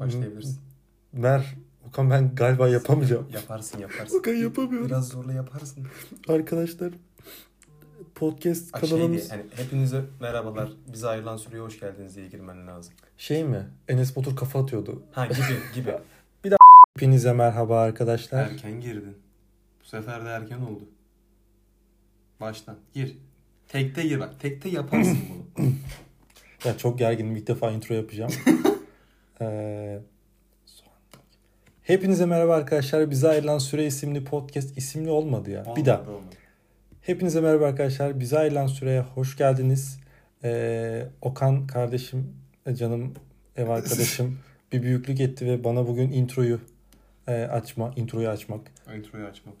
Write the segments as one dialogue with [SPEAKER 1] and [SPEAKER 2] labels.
[SPEAKER 1] Başlayabilirsin.
[SPEAKER 2] Ver. Okan ben galiba yapamayacağım.
[SPEAKER 1] Yaparsın yaparsın.
[SPEAKER 2] Okan yapamıyorum.
[SPEAKER 1] Biraz zorla yaparsın.
[SPEAKER 2] Arkadaşlar podcast
[SPEAKER 1] Ay, Şey
[SPEAKER 2] kanalımız
[SPEAKER 1] diye, hani hepinize merhabalar. Bize ayrılan süreye hoş geldiniz diye girmen lazım.
[SPEAKER 2] şey mi? Enes Batur kafa atıyordu.
[SPEAKER 1] Ha gibi gibi.
[SPEAKER 2] Hepinize merhaba arkadaşlar.
[SPEAKER 1] erken girdin. Bu sefer de erken oldu. Baştan gir. Tekte gir bak. Tekte yaparsın bunu.
[SPEAKER 2] Ya çok gerginim. İlk defa intro yapacağım. Ee, Hepinize merhaba arkadaşlar. Bize ayrılan süre isimli podcast isimli olmadı ya. bir daha.
[SPEAKER 1] Olmadı, olmadı.
[SPEAKER 2] Hepinize merhaba arkadaşlar. Bize ayrılan süreye hoş geldiniz. Ee, Okan kardeşim, canım ev arkadaşım bir büyüklük etti ve bana bugün introyu e, açma, introyu açmak.
[SPEAKER 1] Introyu açmak.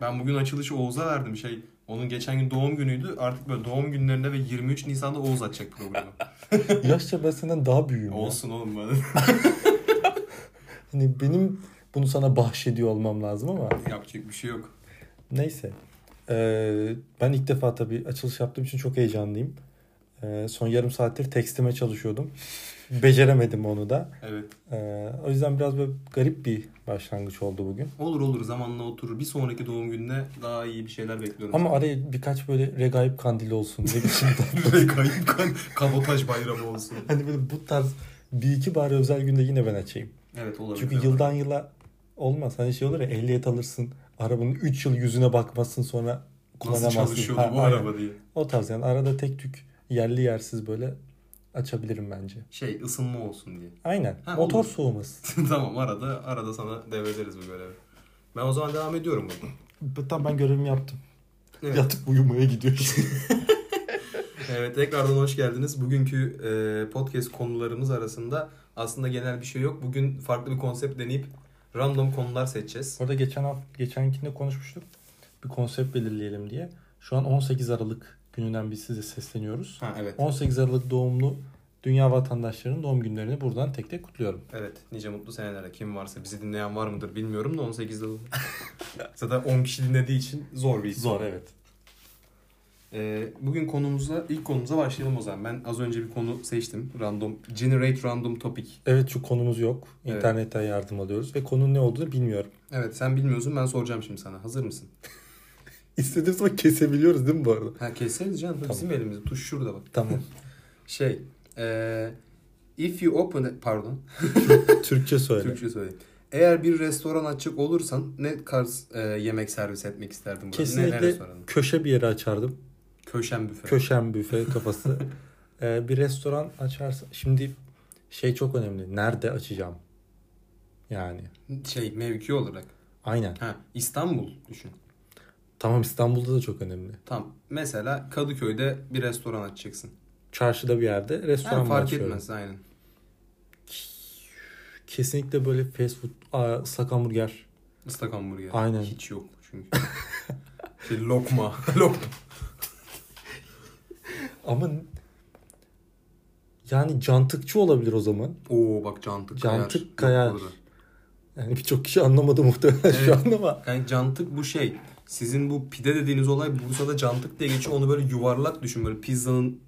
[SPEAKER 1] Ben bugün açılışı Oğuz'a verdim. Şey onun geçen gün doğum günüydü. Artık böyle doğum günlerinde ve 23 Nisan'da Oğuz açacak programı.
[SPEAKER 2] Yaşça ben senden daha büyüğüm. ya.
[SPEAKER 1] Olsun oğlum ben.
[SPEAKER 2] Hani benim bunu sana bahşediyor olmam lazım ama
[SPEAKER 1] Yapacak bir şey yok.
[SPEAKER 2] neyse. Ee, ben ilk defa tabii açılış yaptığım için çok heyecanlıyım. Ee, son yarım saattir tekstime çalışıyordum. Beceremedim onu da.
[SPEAKER 1] Evet.
[SPEAKER 2] Ee, o yüzden biraz böyle garip bir başlangıç oldu bugün.
[SPEAKER 1] Olur olur zamanla oturur. Bir sonraki doğum gününe daha iyi bir şeyler bekliyorum.
[SPEAKER 2] Ama araya birkaç böyle regaip kandili olsun. Ne biçim
[SPEAKER 1] kayıp kan, kabotaj bayramı olsun.
[SPEAKER 2] hani böyle bu tarz bir iki bari özel günde yine ben açayım.
[SPEAKER 1] Evet olabilir.
[SPEAKER 2] Çünkü yıldan yıla olmaz. Hani şey olur ya ehliyet alırsın. Arabanın 3 yıl yüzüne bakmazsın sonra
[SPEAKER 1] Nasıl
[SPEAKER 2] kullanamazsın.
[SPEAKER 1] çalışıyordu
[SPEAKER 2] Ha,
[SPEAKER 1] bu
[SPEAKER 2] aynen.
[SPEAKER 1] araba diye.
[SPEAKER 2] O tarz yani arada tek tük yerli yersiz böyle açabilirim bence.
[SPEAKER 1] Şey ısınma olsun diye.
[SPEAKER 2] Aynen.
[SPEAKER 1] Ha,
[SPEAKER 2] Motor
[SPEAKER 1] olur.
[SPEAKER 2] soğuması.
[SPEAKER 1] tamam arada arada sana devrederiz bu görevi. Ben o zaman devam ediyorum burada.
[SPEAKER 2] Tamam ben görevimi yaptım.
[SPEAKER 1] Evet.
[SPEAKER 2] Yatıp uyumaya gidiyoruz.
[SPEAKER 1] Evet tekrardan hoş geldiniz. Bugünkü e, podcast konularımız arasında aslında genel bir şey yok. Bugün farklı bir konsept deneyip random konular seçeceğiz.
[SPEAKER 2] Orada geçen hafta, geçenkinde konuşmuştuk. Bir konsept belirleyelim diye. Şu an 18 Aralık gününden biz size sesleniyoruz.
[SPEAKER 1] Ha evet.
[SPEAKER 2] 18 Aralık doğumlu dünya vatandaşlarının doğum günlerini buradan tek tek kutluyorum.
[SPEAKER 1] Evet. Nice mutlu senelere. Kim varsa bizi dinleyen var mıdır bilmiyorum da 18'de Zaten 10 kişi dinlediği için zor bir isim.
[SPEAKER 2] Zor evet.
[SPEAKER 1] Ee, bugün konumuza, ilk konumuza başlayalım o zaman. Ben az önce bir konu seçtim. Random, generate random topic.
[SPEAKER 2] Evet şu konumuz yok.
[SPEAKER 1] Evet.
[SPEAKER 2] İnternetten yardım alıyoruz ve konunun ne olduğunu bilmiyorum.
[SPEAKER 1] Evet sen bilmiyorsun ben soracağım şimdi sana. Hazır mısın?
[SPEAKER 2] İstediğimiz zaman kesebiliyoruz değil mi bu arada?
[SPEAKER 1] Ha keseriz canım.
[SPEAKER 2] Tamam.
[SPEAKER 1] Bizim elimizde. Tuş şurada bak.
[SPEAKER 2] Tamam.
[SPEAKER 1] Şey. eee if you open... Pardon.
[SPEAKER 2] Türkçe söyle.
[SPEAKER 1] Türkçe söyleyeyim. Eğer bir restoran açacak olursan ne tarz eee, yemek servis etmek isterdin burada? Ne, ne
[SPEAKER 2] Kesinlikle
[SPEAKER 1] restoranı?
[SPEAKER 2] köşe bir yere açardım.
[SPEAKER 1] Köşen büfe.
[SPEAKER 2] Köşem büfe kafası. Ee, bir restoran açarsa şimdi şey çok önemli. Nerede açacağım? Yani.
[SPEAKER 1] Şey mevki olarak.
[SPEAKER 2] Aynen.
[SPEAKER 1] Ha İstanbul düşün.
[SPEAKER 2] Tamam İstanbul'da da çok önemli.
[SPEAKER 1] Tamam. Mesela Kadıköy'de bir restoran açacaksın.
[SPEAKER 2] Çarşıda bir yerde restoran
[SPEAKER 1] Ha, fark
[SPEAKER 2] açıyorum.
[SPEAKER 1] etmez aynen.
[SPEAKER 2] Kesinlikle böyle fast food, aa, ıslak hamburger.
[SPEAKER 1] Islak hamburger.
[SPEAKER 2] Aynen.
[SPEAKER 1] Hiç yok çünkü. şey, lokma. lokma.
[SPEAKER 2] Ama yani cantıkçı olabilir o zaman.
[SPEAKER 1] Oo bak cantık kayar.
[SPEAKER 2] Cantık kayar.
[SPEAKER 1] burada.
[SPEAKER 2] Yani birçok kişi anlamadı muhtemelen şu
[SPEAKER 1] Evet.
[SPEAKER 2] an ama.
[SPEAKER 1] Yani cantık bu şey. Sizin bu pide dediğiniz olay Bursa'da cantık diye geçiyor. Onu böyle yuvarlak düşün böyle pizzanın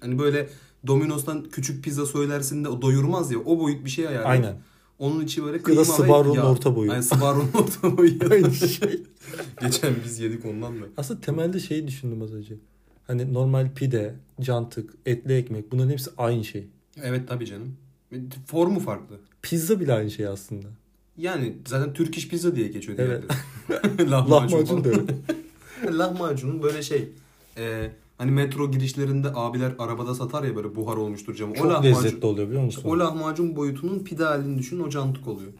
[SPEAKER 1] hani böyle Domino's'tan küçük pizza söylersin de o doyurmaz ya. O boyut bir şey ayarlar.
[SPEAKER 2] Aynen.
[SPEAKER 1] Onun içi böyle
[SPEAKER 2] Ya da
[SPEAKER 1] kıyma ve
[SPEAKER 2] Subaru'nun
[SPEAKER 1] yağ.
[SPEAKER 2] orta boyu.
[SPEAKER 1] Aynen Subaru'nun orta boyu.
[SPEAKER 2] Aynı şey.
[SPEAKER 1] Geçen biz yedik ondan da.
[SPEAKER 2] Aslında temelde şeyi düşündüm az önce. Hani normal pide, cantık, etli ekmek bunların hepsi aynı şey.
[SPEAKER 1] Evet tabii canım. Formu farklı.
[SPEAKER 2] Pizza bile aynı şey aslında.
[SPEAKER 1] Yani zaten Türk iş pizza diye geçiyor
[SPEAKER 2] Evet.
[SPEAKER 1] diğerleri.
[SPEAKER 2] Lahmacun da öyle.
[SPEAKER 1] Lahmacunun böyle şey e, hani metro girişlerinde abiler arabada satar ya böyle buhar olmuştur camı.
[SPEAKER 2] Çok
[SPEAKER 1] o lahmacun,
[SPEAKER 2] lezzetli oluyor biliyor musun?
[SPEAKER 1] O lahmacun boyutunun pide halini düşün o cantık oluyor.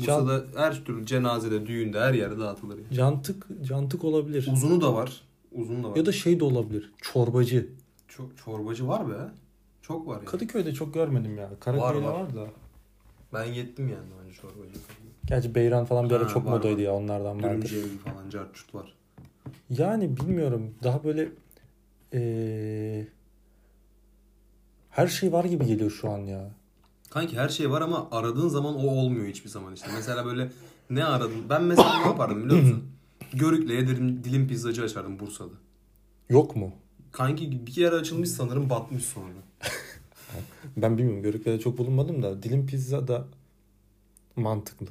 [SPEAKER 2] Can-
[SPEAKER 1] Bursa'da her türlü cenazede, düğünde her yerde dağıtılır. yani.
[SPEAKER 2] Cantık, cantık olabilir.
[SPEAKER 1] Uzunu da var. Uzun da var.
[SPEAKER 2] Ya da şey de olabilir. Çorbacı.
[SPEAKER 1] çok çorbacı var be. Çok var yani.
[SPEAKER 2] Kadıköy'de çok görmedim ya. Karaköy'de
[SPEAKER 1] Var,
[SPEAKER 2] var,
[SPEAKER 1] var.
[SPEAKER 2] da.
[SPEAKER 1] Ben yettim yani daha önce çorbacı.
[SPEAKER 2] Gerçi Beyran falan bir ara
[SPEAKER 1] Ha,
[SPEAKER 2] çok
[SPEAKER 1] var,
[SPEAKER 2] modaydı
[SPEAKER 1] var.
[SPEAKER 2] ya onlardan vardır.
[SPEAKER 1] Dürümcü evi falan carçurt var.
[SPEAKER 2] Yani bilmiyorum. Daha böyle eee, her şey var gibi geliyor şu an ya.
[SPEAKER 1] Kanki her şey var ama aradığın zaman o olmuyor hiçbir zaman işte. Mesela böyle ne aradın? Ben mesela ne yapardım biliyor musun? Görükle'ye dilim, dilim pizzacı açardım Bursa'da.
[SPEAKER 2] Yok mu?
[SPEAKER 1] Kanki bir yere açılmış sanırım batmış sonra.
[SPEAKER 2] Ben bilmiyorum. Görükle'de çok bulunmadım da. Dilim Pizza'da Mantıklı.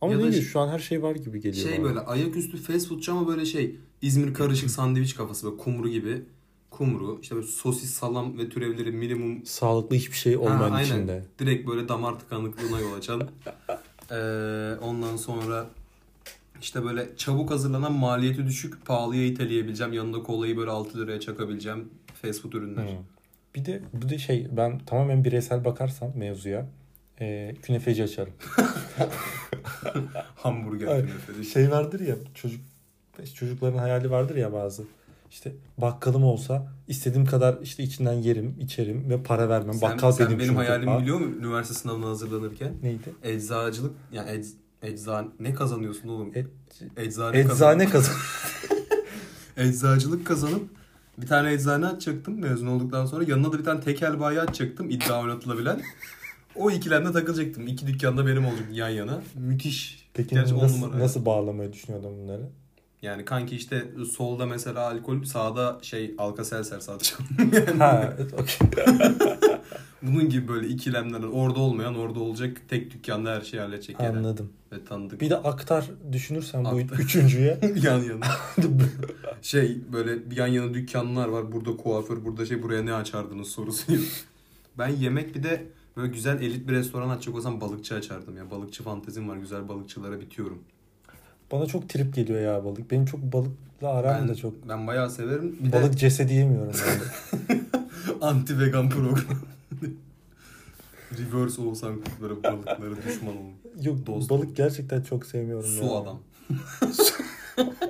[SPEAKER 2] Ama
[SPEAKER 1] Ya
[SPEAKER 2] ne
[SPEAKER 1] da
[SPEAKER 2] bileyim şu an her şey var gibi geliyor
[SPEAKER 1] Şey
[SPEAKER 2] bana.
[SPEAKER 1] böyle ayaküstü fast foodçu ama böyle şey İzmir karışık sandviç kafası böyle kumru gibi. Kumru işte böyle sosis, salam ve türevleri minimum
[SPEAKER 2] Sağlıklı hiçbir şey olmayan
[SPEAKER 1] aynen.
[SPEAKER 2] içinde.
[SPEAKER 1] direkt böyle damar tıkanıklığına yol açan. Ee, ondan sonra işte böyle çabuk hazırlanan maliyeti düşük pahalıya iteleyebileceğim. Yanında kolayı böyle 6 liraya çakabileceğim fast food ürünler.
[SPEAKER 2] Hı. Bir de bir de şey ben tamamen bireysel bakarsam mevzuya e, künefeci açarım.
[SPEAKER 1] Hamburger
[SPEAKER 2] Ay,
[SPEAKER 1] künefeli.
[SPEAKER 2] Şey vardır ya çocuk çocukların hayali vardır ya bazı. İşte bakkalım olsa istediğim kadar işte içinden yerim, içerim ve para vermem.
[SPEAKER 1] Sen,
[SPEAKER 2] Bakkal
[SPEAKER 1] sen
[SPEAKER 2] benim
[SPEAKER 1] hayalimi
[SPEAKER 2] Ha,
[SPEAKER 1] biliyor musun üniversite sınavına hazırlanırken?
[SPEAKER 2] Neydi?
[SPEAKER 1] Eczacılık yani ec, eczane ne kazanıyorsun oğlum?
[SPEAKER 2] Et,
[SPEAKER 1] Eczane,
[SPEAKER 2] eczane
[SPEAKER 1] kazan. Eczacılık kazanıp bir tane eczane açacaktım mezun olduktan sonra. Yanına da bir tane tekel bayi açacaktım iddia oynatılabilen. O ikilemde takılacaktım. İki dükkanda benim olacak yan yana. Müthiş.
[SPEAKER 2] Peki
[SPEAKER 1] Gerçi
[SPEAKER 2] nasıl,
[SPEAKER 1] numara.
[SPEAKER 2] nasıl bağlamayı düşünüyordun bunları?
[SPEAKER 1] Yani kanki işte solda mesela alkol, sağda şey alka seltzer satacağım.
[SPEAKER 2] ha, okey.
[SPEAKER 1] Bunun gibi böyle ikilemler orada olmayan orada olacak tek dükkanda her şeyi halledecek yani.
[SPEAKER 2] Anladım.
[SPEAKER 1] Ve tanıdık.
[SPEAKER 2] Bir de aktar düşünürsen bu
[SPEAKER 1] Aktar.
[SPEAKER 2] üçüncüye.
[SPEAKER 1] yan yana. şey böyle yan yana dükkanlar var. Burada kuaför, burada şey buraya ne açardınız sorusu. ben yemek bir de böyle güzel elit bir restoran açacak olsam balıkçı açardım ya. Balıkçı fantezim var. Güzel balıkçılara bitiyorum.
[SPEAKER 2] Bana çok trip geliyor ya balık. Benim çok balıkla aram
[SPEAKER 1] Ben,
[SPEAKER 2] da çok.
[SPEAKER 1] ben bayağı severim. Bir
[SPEAKER 2] Balık
[SPEAKER 1] de
[SPEAKER 2] cesedi yemiyorum yani.
[SPEAKER 1] anti vegan program. Reverse olsan kurtlara balıklara düşman olun.
[SPEAKER 2] Yok
[SPEAKER 1] Dost.
[SPEAKER 2] balık gerçekten çok sevmiyorum.
[SPEAKER 1] Su
[SPEAKER 2] ya.
[SPEAKER 1] adam.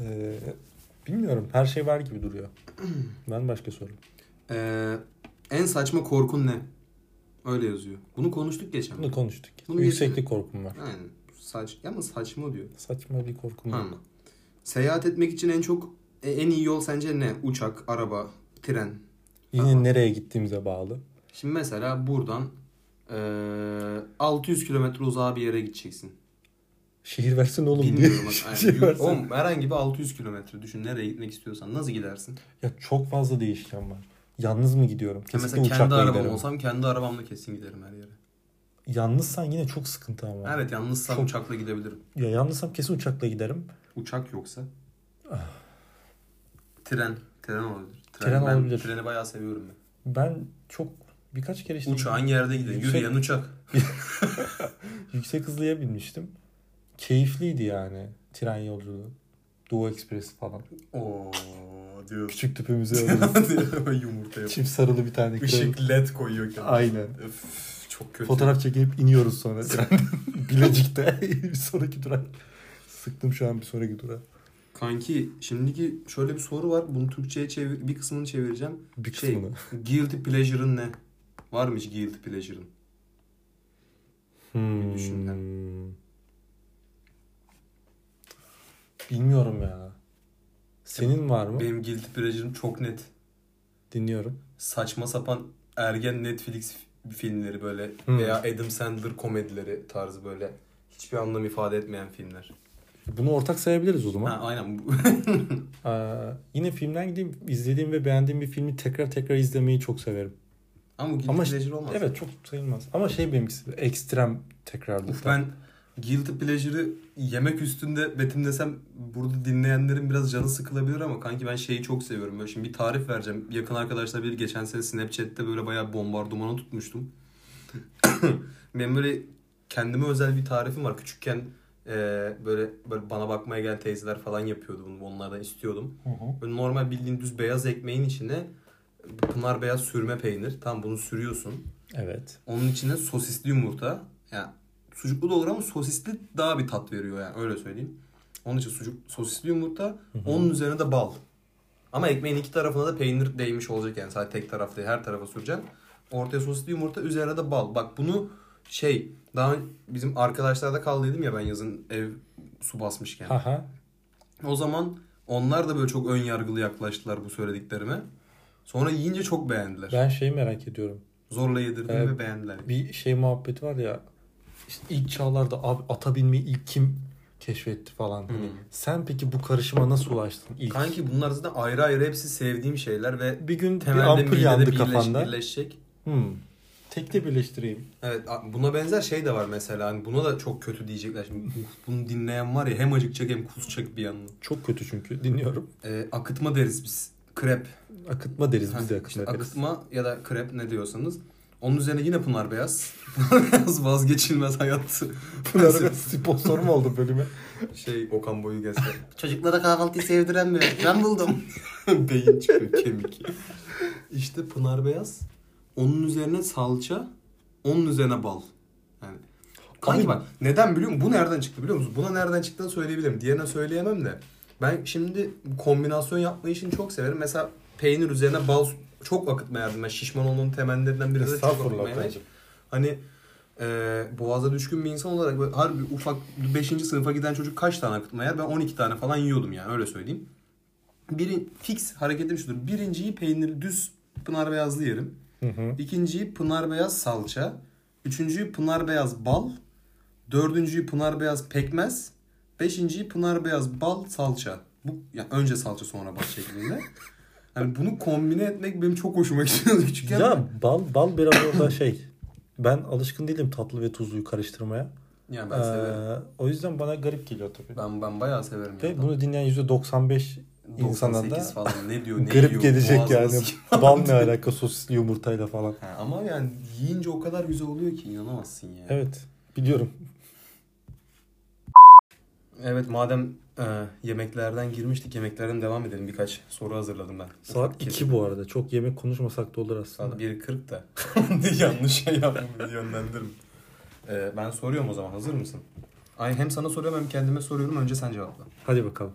[SPEAKER 2] Ee, bilmiyorum. Her şey var gibi duruyor. Ben başka soru.
[SPEAKER 1] Ee, en saçma korkun ne? Öyle yazıyor. Bunu konuştuk geçen.
[SPEAKER 2] Bunu konuştuk.
[SPEAKER 1] Bunu
[SPEAKER 2] Yükseklik korkum var.
[SPEAKER 1] Aynen. Saç, ama saçma diyor.
[SPEAKER 2] Saçma bir korkum var.
[SPEAKER 1] Ha. Seyahat etmek için en çok e, en iyi yol sence ne? Uçak, araba, tren.
[SPEAKER 2] Yine
[SPEAKER 1] Tamam.
[SPEAKER 2] nereye gittiğimize bağlı.
[SPEAKER 1] Şimdi mesela buradan e, 600 kilometre uzağa bir yere gideceksin.
[SPEAKER 2] Şehir versin oğlum
[SPEAKER 1] Bilmiyorum. bak,
[SPEAKER 2] Şehir versin.
[SPEAKER 1] oğlum, herhangi bir 600 kilometre düşün nereye gitmek istiyorsan nasıl gidersin?
[SPEAKER 2] Ya çok fazla değişken var. Yalnız mı gidiyorum?
[SPEAKER 1] Ya
[SPEAKER 2] Kesinlikle
[SPEAKER 1] mesela kendi arabam
[SPEAKER 2] giderim.
[SPEAKER 1] olsam kendi arabamla kesin giderim her yere.
[SPEAKER 2] Yalnızsan yine çok sıkıntı ama.
[SPEAKER 1] Evet yalnızsam
[SPEAKER 2] Çok-
[SPEAKER 1] uçakla gidebilirim.
[SPEAKER 2] Ya yalnızsam kesin uçakla giderim.
[SPEAKER 1] Uçak yoksa. Tren. Tren olabilir.
[SPEAKER 2] Tren
[SPEAKER 1] ben,
[SPEAKER 2] olabilir.
[SPEAKER 1] Treni bayağı seviyorum ben.
[SPEAKER 2] Ben çok birkaç kere işte
[SPEAKER 1] Uçağın yerde gidiyor.
[SPEAKER 2] Yüksek-
[SPEAKER 1] Yürüyen uçak.
[SPEAKER 2] yüksek hızlıya binmiştim. Keyifliydi yani tren yolculuğu. Doğu Ekspresi falan.
[SPEAKER 1] Oo diyor.
[SPEAKER 2] Küçük tüpümüzü alırız.
[SPEAKER 1] Yumurta yapıyor.
[SPEAKER 2] Çift sarılı bir tane.
[SPEAKER 1] Işık led koyuyor kendine.
[SPEAKER 2] Aynen.
[SPEAKER 1] Öf, çok kötü.
[SPEAKER 2] Fotoğraf çekip iniyoruz sonra trenden. Bilecik'te bir sonraki durak. Sıktım şu an bir sonraki durak.
[SPEAKER 1] Kanki şimdiki şöyle bir soru var. Bunu Türkçe'ye çevir bir kısmını çevireceğim.
[SPEAKER 2] Bir
[SPEAKER 1] Şey,
[SPEAKER 2] kısmını.
[SPEAKER 1] guilty pleasure'ın ne? Var mı hiç guilty pleasure'ın?
[SPEAKER 2] Hmm.
[SPEAKER 1] düşün ya.
[SPEAKER 2] Bilmiyorum ya. Senin var mı?
[SPEAKER 1] Benim guilty pleasure'ım çok net.
[SPEAKER 2] Dinliyorum.
[SPEAKER 1] Saçma sapan ergen Netflix filmleri böyle
[SPEAKER 2] Hmm.
[SPEAKER 1] veya Adam Sandler komedileri tarzı böyle hiçbir anlam ifade etmeyen filmler.
[SPEAKER 2] Bunu ortak sayabiliriz o
[SPEAKER 1] Ha,
[SPEAKER 2] zaman.
[SPEAKER 1] aynen. bu-
[SPEAKER 2] Aa, yine filmden gideyim. izlediğim ve beğendiğim bir filmi tekrar tekrar izlemeyi çok severim.
[SPEAKER 1] Ama guilty
[SPEAKER 2] Ama
[SPEAKER 1] pleasure olmaz.
[SPEAKER 2] Evet çok sayılmaz. Ama şey benimkisi ekstrem tekrarlıkta.
[SPEAKER 1] Uf ben guilty pleasure'ı yemek üstünde betimlesem burada dinleyenlerin biraz canı sıkılabilir ama kanki ben şeyi çok seviyorum. Böyle şimdi bir tarif vereceğim. Yakın arkadaşlar bir geçen sene Snapchat'te böyle bayağı bombardımanı tutmuştum. Benim böyle kendime özel bir tarifim var. Küçükken e, böyle böyle bana bakmaya gel teyzeler falan yapıyordu bunu. Onlardan istiyordum.
[SPEAKER 2] Hı hı.
[SPEAKER 1] Böyle normal bildiğin düz beyaz ekmeğin içine pınar beyaz sürme peynir. Tam bunu sürüyorsun.
[SPEAKER 2] Evet.
[SPEAKER 1] Onun içine sosisli yumurta. Yani sucuklu da olur ama sosisli daha bir tat veriyor yani öyle söyleyeyim. Onun için sucuk sosisli yumurta,
[SPEAKER 2] Hı hı.
[SPEAKER 1] onun üzerine de bal. Ama ekmeğin iki tarafına da peynir değmiş olacak yani sadece tek taraf değil her tarafa süreceksin. Ortaya sosisli yumurta, üzerine de bal. Bak bunu şey daha bizim arkadaşlarda kaldıydım ya ben yazın ev su basmışken.
[SPEAKER 2] Haha.
[SPEAKER 1] O zaman onlar da böyle çok ön yargılı yaklaştılar bu söylediklerime. Sonra yiyince çok beğendiler.
[SPEAKER 2] Ben şeyi merak ediyorum.
[SPEAKER 1] Zorla yedirdim
[SPEAKER 2] Evet.
[SPEAKER 1] ve beğendiler.
[SPEAKER 2] Bir şey muhabbeti var ya. İşte ilk çağlarda abi ata binmeyi ilk kim keşfetti falan. Hani
[SPEAKER 1] Hmm.
[SPEAKER 2] sen peki bu karışıma nasıl ulaştın ilk?
[SPEAKER 1] Kanki bunlar zaten ayrı ayrı hepsi sevdiğim şeyler ve
[SPEAKER 2] bir gün bir
[SPEAKER 1] temelde
[SPEAKER 2] ampul
[SPEAKER 1] midede
[SPEAKER 2] yandı kafanda.
[SPEAKER 1] birleşecek.
[SPEAKER 2] Hmm. Tekte birleştireyim.
[SPEAKER 1] Evet buna benzer şey de var mesela. Hani buna da çok kötü diyecekler. Şimdi "Uf, bunu dinleyen var ya hem acıkacak hem kusacak bir yandan.
[SPEAKER 2] Çok kötü çünkü dinliyorum.
[SPEAKER 1] Ee, akıtma deriz biz. Krep.
[SPEAKER 2] Akıtma deriz biz de akıtma
[SPEAKER 1] işte
[SPEAKER 2] deriz.
[SPEAKER 1] akıtma ya da krep ne diyorsanız. Onun üzerine yine Pınar Beyaz. Pınar Beyaz vazgeçilmez hayat.
[SPEAKER 2] Pınar Bey sponsor mu oldu bölüme?
[SPEAKER 1] Şey Okan Boyu gelse. Çocuklara kahvaltıyı sevdiremiyor. Ben buldum. Beyin çıkıyor kemik. İşte Pınar Beyaz. Onun üzerine salça. Onun üzerine bal. Yani Kanki bak neden biliyor musun? Bu nereden çıktı biliyor musun? Buna nereden çıktığını söyleyebilirim. Diğerine söyleyemem de. Ben şimdi kombinasyon yapma işini çok severim. Mesela peynir üzerine bal çok akıtma yardım. Ben şişman olmanın temellerinden biri de çok akıtma. Hani e, boğaza düşkün bir insan olarak böyle harbi ufak 5. sınıfa giden çocuk kaç tane akıtma yer? Ben 12 tane falan yiyordum yani öyle söyleyeyim. Biri fix hareketim şudur. Birinciyi peynirli düz pınar beyazlı yerim.
[SPEAKER 2] Hı hı.
[SPEAKER 1] İkinciyi pınar beyaz salça. Üçüncüyü pınar beyaz bal. Dördüncüyü pınar beyaz pekmez. Beşinciyi pınar beyaz bal salça. Bu yani önce salça sonra bal şeklinde. Hani bunu kombine etmek benim çok hoşuma gidiyordu küçükken.
[SPEAKER 2] Ya bal bal biraz orada şey. Ben alışkın değilim tatlı ve tuzluyu karıştırmaya.
[SPEAKER 1] yani ben severim.
[SPEAKER 2] Ee, o yüzden bana garip geliyor tabii.
[SPEAKER 1] Ben ben bayağı severim.
[SPEAKER 2] Ve
[SPEAKER 1] ya.
[SPEAKER 2] bunu dinleyen %95 insana
[SPEAKER 1] 98
[SPEAKER 2] da
[SPEAKER 1] falan ne diyor ne
[SPEAKER 2] garip
[SPEAKER 1] yiyor,
[SPEAKER 2] gelecek yani. Bal ne alaka sosisli yumurtayla falan.
[SPEAKER 1] Ha, ama yani yiyince o kadar güzel oluyor ki inanamazsın ya.
[SPEAKER 2] Evet biliyorum.
[SPEAKER 1] Evet madem e, yemeklerden girmiştik yemeklerden devam edelim. Birkaç soru hazırladım ben.
[SPEAKER 2] Saat
[SPEAKER 1] Ufak
[SPEAKER 2] 2
[SPEAKER 1] kesim.
[SPEAKER 2] bu arada. Çok yemek konuşmasak da olur aslında.
[SPEAKER 1] Saat 1.40 da. Yanlış şey yapma yönlendirme. E, ben soruyorum o zaman hazır mısın? Ay hem sana soruyorum hem kendime soruyorum önce sen cevapla.
[SPEAKER 2] Hadi bakalım.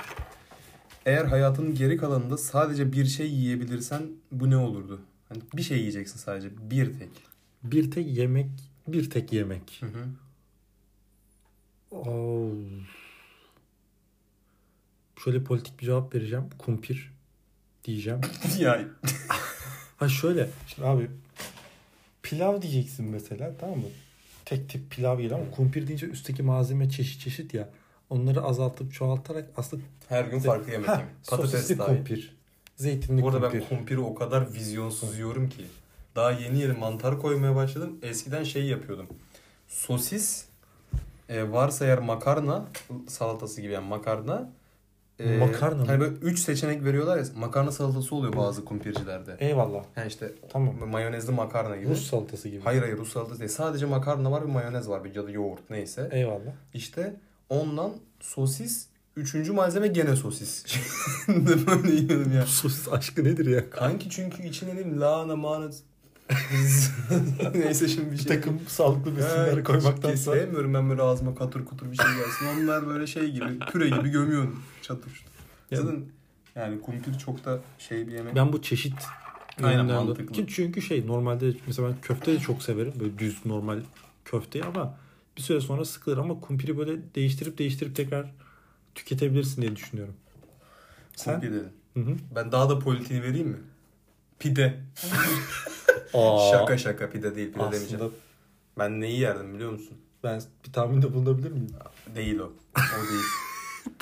[SPEAKER 1] Eğer hayatının geri kalanında sadece bir şey yiyebilirsen bu ne olurdu? Hani bir şey yiyeceksin sadece bir tek.
[SPEAKER 2] Bir tek yemek, bir tek yemek.
[SPEAKER 1] Hı hı.
[SPEAKER 2] Oo. Şöyle politik bir cevap vereceğim. Kumpir diyeceğim.
[SPEAKER 1] ya
[SPEAKER 2] Ha şöyle. Şimdi abi pilav diyeceksin mesela tamam mı? Tek tip pilav geliyor ama kumpir deyince üstteki malzeme çeşit çeşit ya. Onları azaltıp çoğaltarak aslında
[SPEAKER 1] her gün farklı yemek yiyeyim. Patates
[SPEAKER 2] sosisli
[SPEAKER 1] dahil.
[SPEAKER 2] kumpir. Zeytinli
[SPEAKER 1] Bu arada
[SPEAKER 2] kumpir.
[SPEAKER 1] ben kumpiri o kadar vizyonsuz yiyorum ki. Daha yeni yeni mantar koymaya başladım. Eskiden şey yapıyordum. Sosis, e, varsa eğer makarna salatası gibi yani makarna. E,
[SPEAKER 2] Makarna mı?
[SPEAKER 1] Hani böyle 3 seçenek veriyorlar ya. Makarna salatası oluyor bazı kumpircilerde.
[SPEAKER 2] Eyvallah.
[SPEAKER 1] Yani işte
[SPEAKER 2] Tamam.
[SPEAKER 1] mayonezli makarna gibi.
[SPEAKER 2] Rus salatası gibi.
[SPEAKER 1] Hayır hayır Rus salatası değil. Sadece makarna var bir mayonez var bir ya da yoğurt neyse.
[SPEAKER 2] Eyvallah.
[SPEAKER 1] İşte ondan sosis, üçüncü malzeme gene sosis. Böyle yiyorum ya.
[SPEAKER 2] Sosis aşkı nedir ya?
[SPEAKER 1] Kanki çünkü içine ne lahana mahana neyse şimdi bir
[SPEAKER 2] Bir
[SPEAKER 1] şey.
[SPEAKER 2] takım sağlıklı
[SPEAKER 1] Ha,
[SPEAKER 2] besinler
[SPEAKER 1] hiç
[SPEAKER 2] koymaktansa.
[SPEAKER 1] Sevmiyorum ben böyle ağzıma katır kutur bir şey gelsin. Onlar böyle şey gibi püre gibi gömüyorsun çatır.
[SPEAKER 2] Yani-
[SPEAKER 1] Zaten yani kumpir çok da şey bir yemek.
[SPEAKER 2] Ben bu çeşit
[SPEAKER 1] Aynen, mantıklı.
[SPEAKER 2] Ki çünkü şey normalde mesela ben köfte de çok severim. Böyle düz normal köfteyi ama bir süre sonra sıkılır ama kumpiri böyle değiştirip değiştirip tekrar tüketebilirsin diye düşünüyorum. Sen?
[SPEAKER 1] Kumpir dedin.
[SPEAKER 2] Hı hı.
[SPEAKER 1] Ben daha da politiğini vereyim mi? Pide.
[SPEAKER 2] Aa,
[SPEAKER 1] Şaka şaka pide değil pide demeyeceğim.
[SPEAKER 2] Aslında
[SPEAKER 1] Ben neyi yerdim biliyor musun?
[SPEAKER 2] ben bir tahminde bulunabilir miyim?
[SPEAKER 1] Değil o. O değil.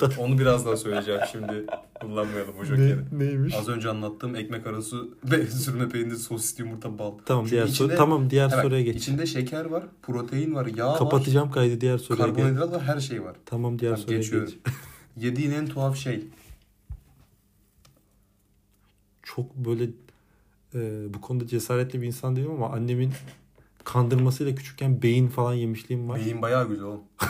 [SPEAKER 1] Onu birazdan söyleyeceğim şimdi. Kullanmayalım o jokeri.
[SPEAKER 2] Ne, neymiş?
[SPEAKER 1] Az önce anlattığım ekmek arası ve sürme peynir, sosis, yumurta, bal.
[SPEAKER 2] Tamam
[SPEAKER 1] Çünkü
[SPEAKER 2] diğer
[SPEAKER 1] içinde-
[SPEAKER 2] soru tamam diğer
[SPEAKER 1] Evet,
[SPEAKER 2] soruya geç.
[SPEAKER 1] İçinde şeker var, protein var, yağ
[SPEAKER 2] Kapatacağım kaydı diğer
[SPEAKER 1] var,
[SPEAKER 2] soruya
[SPEAKER 1] karbonhidrat var, her şey var.
[SPEAKER 2] Tamam diğer
[SPEAKER 1] Tamam,
[SPEAKER 2] soruya
[SPEAKER 1] geçiyorum.
[SPEAKER 2] geç.
[SPEAKER 1] Yediğin en tuhaf şey.
[SPEAKER 2] Çok böyle e, bu konuda cesaretli bir insan değilim ama annemin kandırmasıyla küçükken beyin falan yemişliğim var.
[SPEAKER 1] Beyin bayağı güzel oğlum.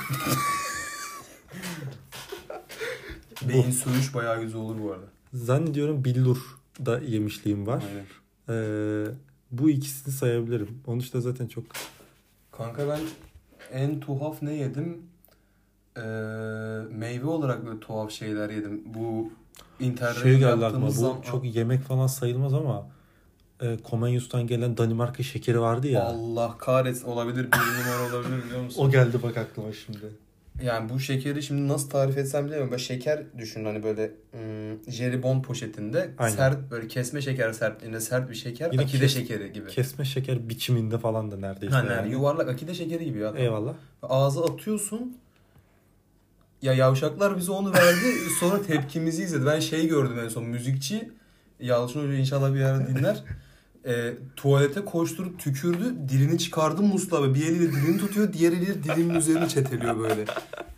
[SPEAKER 1] Beyin söğüş bayağı güzel olur bu arada.
[SPEAKER 2] Zannediyorum billur da yemişliğim var.
[SPEAKER 1] Aynen.
[SPEAKER 2] Ee, bu ikisini sayabilirim. Onun dışında zaten çok
[SPEAKER 1] Kanka ben en tuhaf ne yedim? Ee, meyve olarak böyle tuhaf şeyler yedim. Bu internette
[SPEAKER 2] şey geldi aklıma. Bu
[SPEAKER 1] zaman...
[SPEAKER 2] çok yemek falan sayılmaz ama e, Comenius'tan gelen Danimarka şekeri vardı ya.
[SPEAKER 1] Allah kahretsin olabilir bir numara olabilir biliyor musun?
[SPEAKER 2] O geldi bak aklıma şimdi.
[SPEAKER 1] Yani bu şekeri şimdi nasıl tarif etsem bilemiyorum. Böyle şeker düşün hani böyle ım, jelibon poşetinde
[SPEAKER 2] Aynen.
[SPEAKER 1] sert böyle kesme şeker sertliğinde sert bir şeker.
[SPEAKER 2] Yine
[SPEAKER 1] akide
[SPEAKER 2] kes-
[SPEAKER 1] şekeri gibi.
[SPEAKER 2] Kesme şeker biçiminde falan da neredeyse.
[SPEAKER 1] Ha,
[SPEAKER 2] yani.
[SPEAKER 1] yani yuvarlak akide şekeri gibi ya.
[SPEAKER 2] Eyvallah.
[SPEAKER 1] Ağza atıyorsun. Ya yavşaklar bize onu verdi. sonra tepkimizi izledi. Ben şey gördüm en son müzikçi. Yalçın Hoca inşallah bir ara dinler. e, tuvalete koşturup tükürdü. Dilini çıkardı musluğa. Bir eliyle dilini tutuyor. Diğer eliyle dilinin üzerine çeteliyor böyle.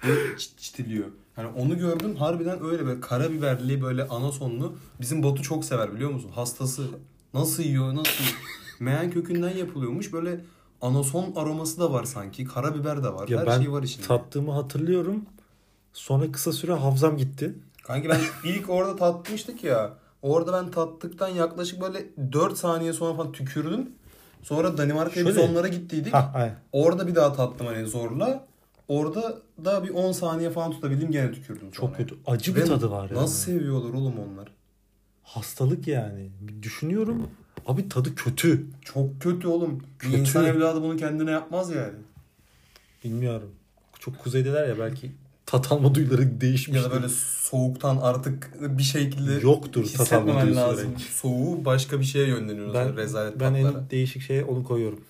[SPEAKER 1] Böyle çit çitiliyor. Hani onu gördüm harbiden öyle böyle karabiberli böyle anasonlu. Bizim Batu çok sever biliyor musun? Hastası nasıl yiyor nasıl yiyor? Meyan kökünden yapılıyormuş. Böyle anason aroması da var sanki. Karabiber de var.
[SPEAKER 2] Ya
[SPEAKER 1] Her
[SPEAKER 2] ben
[SPEAKER 1] şey var içinde.
[SPEAKER 2] tattığımı hatırlıyorum. Sonra kısa süre hafızam gitti.
[SPEAKER 1] Kanki ben ilk orada tatmıştık ya. Orada ben tattıktan yaklaşık böyle 4 saniye sonra falan tükürdüm. Sonra Danimarka'ya biz onlara gittiydik.
[SPEAKER 2] Ha, aynen.
[SPEAKER 1] Orada bir daha tattım hani zorla. Orada da bir 10 saniye falan tutabildim gene tükürdüm.
[SPEAKER 2] Çok
[SPEAKER 1] sonra.
[SPEAKER 2] kötü. Acı bir
[SPEAKER 1] Ve
[SPEAKER 2] tadı var yani.
[SPEAKER 1] Nasıl seviyorlar oğlum onlar?
[SPEAKER 2] Hastalık yani. Bir düşünüyorum. Abi tadı kötü.
[SPEAKER 1] Çok kötü oğlum. Bir
[SPEAKER 2] Kötü.
[SPEAKER 1] insan evladı bunu kendine yapmaz yani.
[SPEAKER 2] Bilmiyorum. Çok kuzeydeler ya belki tat alma duyuları değişmiş.
[SPEAKER 1] Ya da böyle soğuktan artık bir şekilde
[SPEAKER 2] Yoktur tat alma
[SPEAKER 1] hissetmemen
[SPEAKER 2] duyusu
[SPEAKER 1] lazım. Soğuğu başka bir şeye yönleniyoruz.
[SPEAKER 2] Ben,
[SPEAKER 1] rezalet
[SPEAKER 2] ben
[SPEAKER 1] tatlara.
[SPEAKER 2] en değişik şeye onu koyuyorum.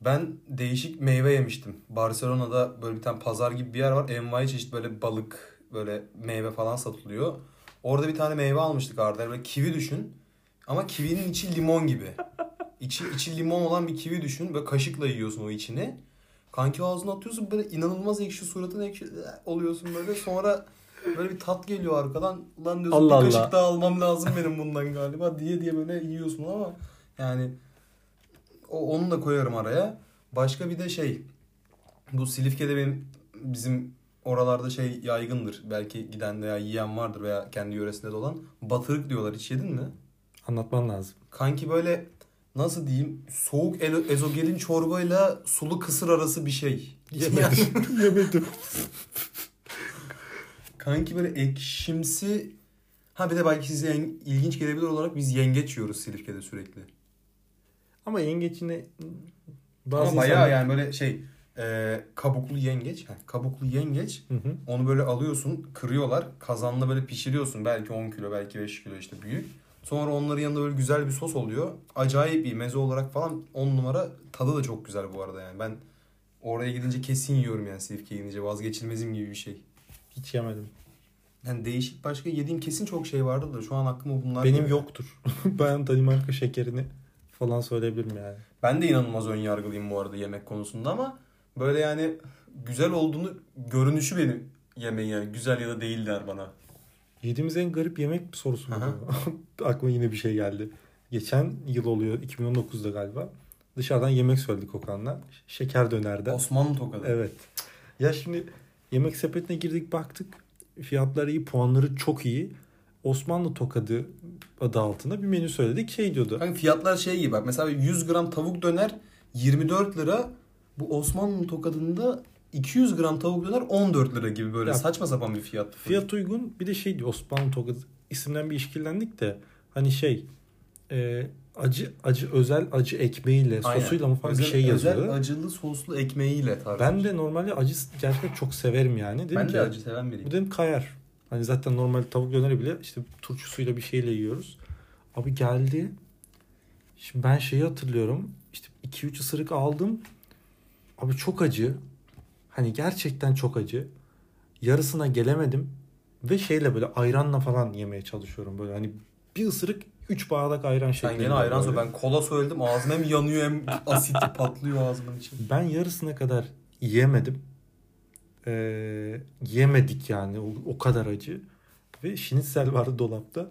[SPEAKER 1] Ben değişik meyve yemiştim. Barcelona'da böyle bir tane pazar gibi bir yer var. Envai çeşit böyle balık, böyle meyve falan satılıyor. Orada bir tane meyve almıştık Arda. Böyle kivi düşün. Ama kivinin içi limon gibi. İçi, içi limon olan bir kivi düşün. Böyle kaşıkla yiyorsun o içini. Kanki ağzına atıyorsun böyle inanılmaz ekşi suratın ekşi oluyorsun böyle. Sonra böyle bir tat geliyor arkadan. Ulan diyorsun
[SPEAKER 2] Allah
[SPEAKER 1] bir kaşık
[SPEAKER 2] Allah.
[SPEAKER 1] daha almam lazım benim bundan galiba diye diye böyle yiyorsun ama yani o, onu da koyarım araya. Başka bir de şey bu Silifke'de benim bizim oralarda şey yaygındır. Belki giden veya yiyen vardır veya kendi yöresinde de olan. Batırık diyorlar. Hiç yedin mi?
[SPEAKER 2] Anlatman lazım.
[SPEAKER 1] Kanki böyle nasıl diyeyim soğuk ezogelin çorbayla sulu kısır arası bir şey.
[SPEAKER 2] Yemedim. Yemedim.
[SPEAKER 1] Kanki böyle ekşimsi ha bir de belki size en- ilginç gelebilir olarak biz yengeç yiyoruz Silifke'de sürekli.
[SPEAKER 2] Ama yengeçine bazı
[SPEAKER 1] Ama bayağı
[SPEAKER 2] insanlar-
[SPEAKER 1] yani böyle şey e, kabuklu yengeç. heh, kabuklu yengeç
[SPEAKER 2] Hı hı.
[SPEAKER 1] Onu böyle alıyorsun, kırıyorlar. Kazanda böyle pişiriyorsun. Belki 10 kilo, belki 5 kilo işte büyük. Sonra onların yanında böyle güzel bir sos oluyor. Acayip iyi meze olarak falan 10 numara. Tadı da çok güzel bu arada yani. Ben oraya gidince kesin yiyorum yani Silifke'ye gidince. Vazgeçilmezim gibi bir şey.
[SPEAKER 2] Hiç yemedim.
[SPEAKER 1] Yani değişik başka yediğim kesin çok şey vardı da şu an aklıma bunlar
[SPEAKER 2] Benim
[SPEAKER 1] geliyor.
[SPEAKER 2] yoktur. ben Danimarka şekerini falan söyleyebilirim yani.
[SPEAKER 1] Ben de inanılmaz ön yargılıyım bu arada yemek konusunda ama böyle yani güzel olduğunu görünüşü benim yemeğin yani güzel ya da değil der bana.
[SPEAKER 2] Yediğimiz en garip yemek sorusu? Aklıma yine bir şey geldi. Geçen yıl oluyor 2019'da galiba. Dışarıdan yemek söyledik Okan'la. Şeker dönerden.
[SPEAKER 1] Osmanlı tokadı.
[SPEAKER 2] Evet. Ya şimdi yemek sepetine girdik baktık. Fiyatları iyi, puanları çok iyi. Osmanlı tokadı adı altında bir menü söyledik. Şey diyordu.
[SPEAKER 1] Kanka fiyatlar şey gibi bak mesela 100 gram tavuk döner 24 lira. Bu Osmanlı tokadında 200 gram tavuk döner 14 lira gibi böyle
[SPEAKER 2] Ya,
[SPEAKER 1] saçma sapan bir fiyat.
[SPEAKER 2] Fiyat uygun. Bir de şey Osmanlı tokadı isimden bir işkillendik de hani şey e, acı acı özel acı ekmeğiyle
[SPEAKER 1] Aynen.
[SPEAKER 2] sosuyla mı falan
[SPEAKER 1] özel,
[SPEAKER 2] bir şey yazıyor.
[SPEAKER 1] Özel acılı soslu ekmeğiyle tarzı.
[SPEAKER 2] Ben de normalde acı gerçekten çok severim yani. Dedim
[SPEAKER 1] ben
[SPEAKER 2] ki,
[SPEAKER 1] de acı seven biriyim.
[SPEAKER 2] Bu dedim kayar. Hani zaten normal tavuk döneri bile işte turşusuyla bir şeyle yiyoruz. Abi geldi. Şimdi ben şeyi hatırlıyorum. İşte 2-3 ısırık aldım. Abi çok acı. Hani gerçekten çok acı. Yarısına gelemedim. Ve şeyle böyle ayranla falan yemeye çalışıyorum. Böyle hani bir ısırık 3 bardak ayran
[SPEAKER 1] Sen
[SPEAKER 2] şeklinde.
[SPEAKER 1] gene ayran
[SPEAKER 2] böyle.
[SPEAKER 1] sor. Ben kola söyledim. Ağzım hem yanıyor hem asitli patlıyor ağzımın içi.
[SPEAKER 2] Ben yarısına kadar yiyemedim. Ee, yemedik yani o, o kadar acı. Ve şinitsel vardı dolapta.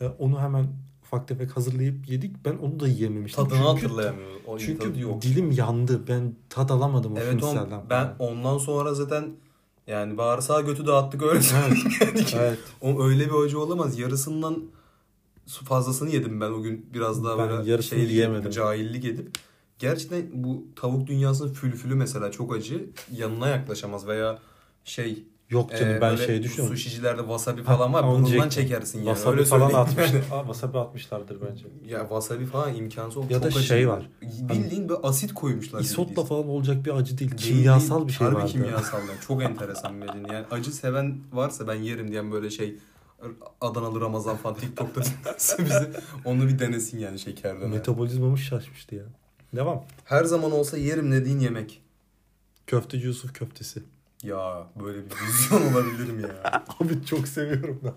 [SPEAKER 2] Ee, onu hemen ufak tefek hazırlayıp yedik. Ben onu da yiyememiştim.
[SPEAKER 1] Tadını
[SPEAKER 2] çünkü,
[SPEAKER 1] hatırlayamıyorum. O
[SPEAKER 2] Çünkü
[SPEAKER 1] tadı yok.
[SPEAKER 2] dilim yandı. Ben tad alamadım o
[SPEAKER 1] Evet oğlum, ben ondan sonra zaten yani bağırsağı götü dağıttık öyle
[SPEAKER 2] Evet.
[SPEAKER 1] yani.
[SPEAKER 2] Evet.
[SPEAKER 1] O öyle bir acı olamaz. Yarısından fazlasını yedim ben o gün biraz daha
[SPEAKER 2] Ben
[SPEAKER 1] böyle
[SPEAKER 2] yiyemedim.
[SPEAKER 1] edip, cahillik edip. Gerçekten bu tavuk dünyasının fülfülü mesela çok acı. Yanına yaklaşamaz veya şey
[SPEAKER 2] Yok canım
[SPEAKER 1] e,
[SPEAKER 2] ben şey düşünüyorum.
[SPEAKER 1] Sushicilerde wasabi falan var.
[SPEAKER 2] diyecektim.
[SPEAKER 1] çekersin yani.
[SPEAKER 2] Wasabi
[SPEAKER 1] öyle
[SPEAKER 2] falan atmışlar. Aa, wasabi atmışlardır bence.
[SPEAKER 1] ya wasabi falan imkansız oldu.
[SPEAKER 2] Ya da
[SPEAKER 1] çok acı.
[SPEAKER 2] şey var.
[SPEAKER 1] Bildiğin böyle asit koymuşlar.
[SPEAKER 2] Isotla falan olacak bir acı değil. Kimyasal
[SPEAKER 1] değil.
[SPEAKER 2] bir şey
[SPEAKER 1] Harbi
[SPEAKER 2] vardı.
[SPEAKER 1] kimyasal. Çok enteresan bir. Yani acı seven varsa ben yerim diyen böyle şey Adanalı Ramazan falan TikTok'ta dinlerse bizi onu bir denesin yani şekerden.
[SPEAKER 2] Metabolizmamız şaşmıştı ya. Devam.
[SPEAKER 1] Her zaman olsa yerim dediğin yemek.
[SPEAKER 2] Köfteci Yusuf köftesi.
[SPEAKER 1] Ya böyle bir vizyon olabilir mi ya?
[SPEAKER 2] Abi çok seviyorum ben.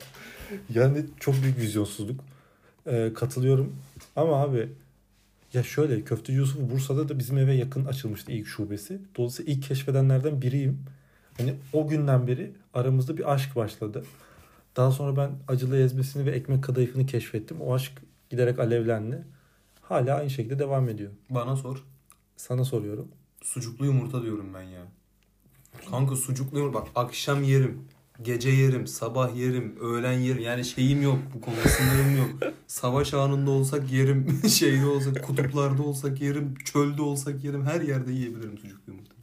[SPEAKER 2] Yani çok büyük vizyonsuzluk. Ee, katılıyorum. Ama abi Ya şöyle Köfteci Yusuf Bursa'da da bizim eve yakın açılmıştı ilk şubesi. Dolayısıyla ilk keşfedenlerden biriyim. Hani o günden beri aramızda bir aşk başladı. Daha sonra ben acılı ezmesini ve ekmek kadayıfını keşfettim. O aşk giderek alevlendi. Hala aynı şekilde devam ediyor.
[SPEAKER 1] Bana sor.
[SPEAKER 2] Sana soruyorum.
[SPEAKER 1] Sucuklu yumurta diyorum ben ya. Kanka sucuklu yumurta bak akşam yerim. Gece yerim, sabah yerim, öğlen yerim. Yani şeyim yok bu konuda sınırım yok. Savaş anında olsak yerim, şeyde olsak, kutuplarda olsak yerim, çölde olsak yerim. Her yerde yiyebilirim sucuklu yumurta.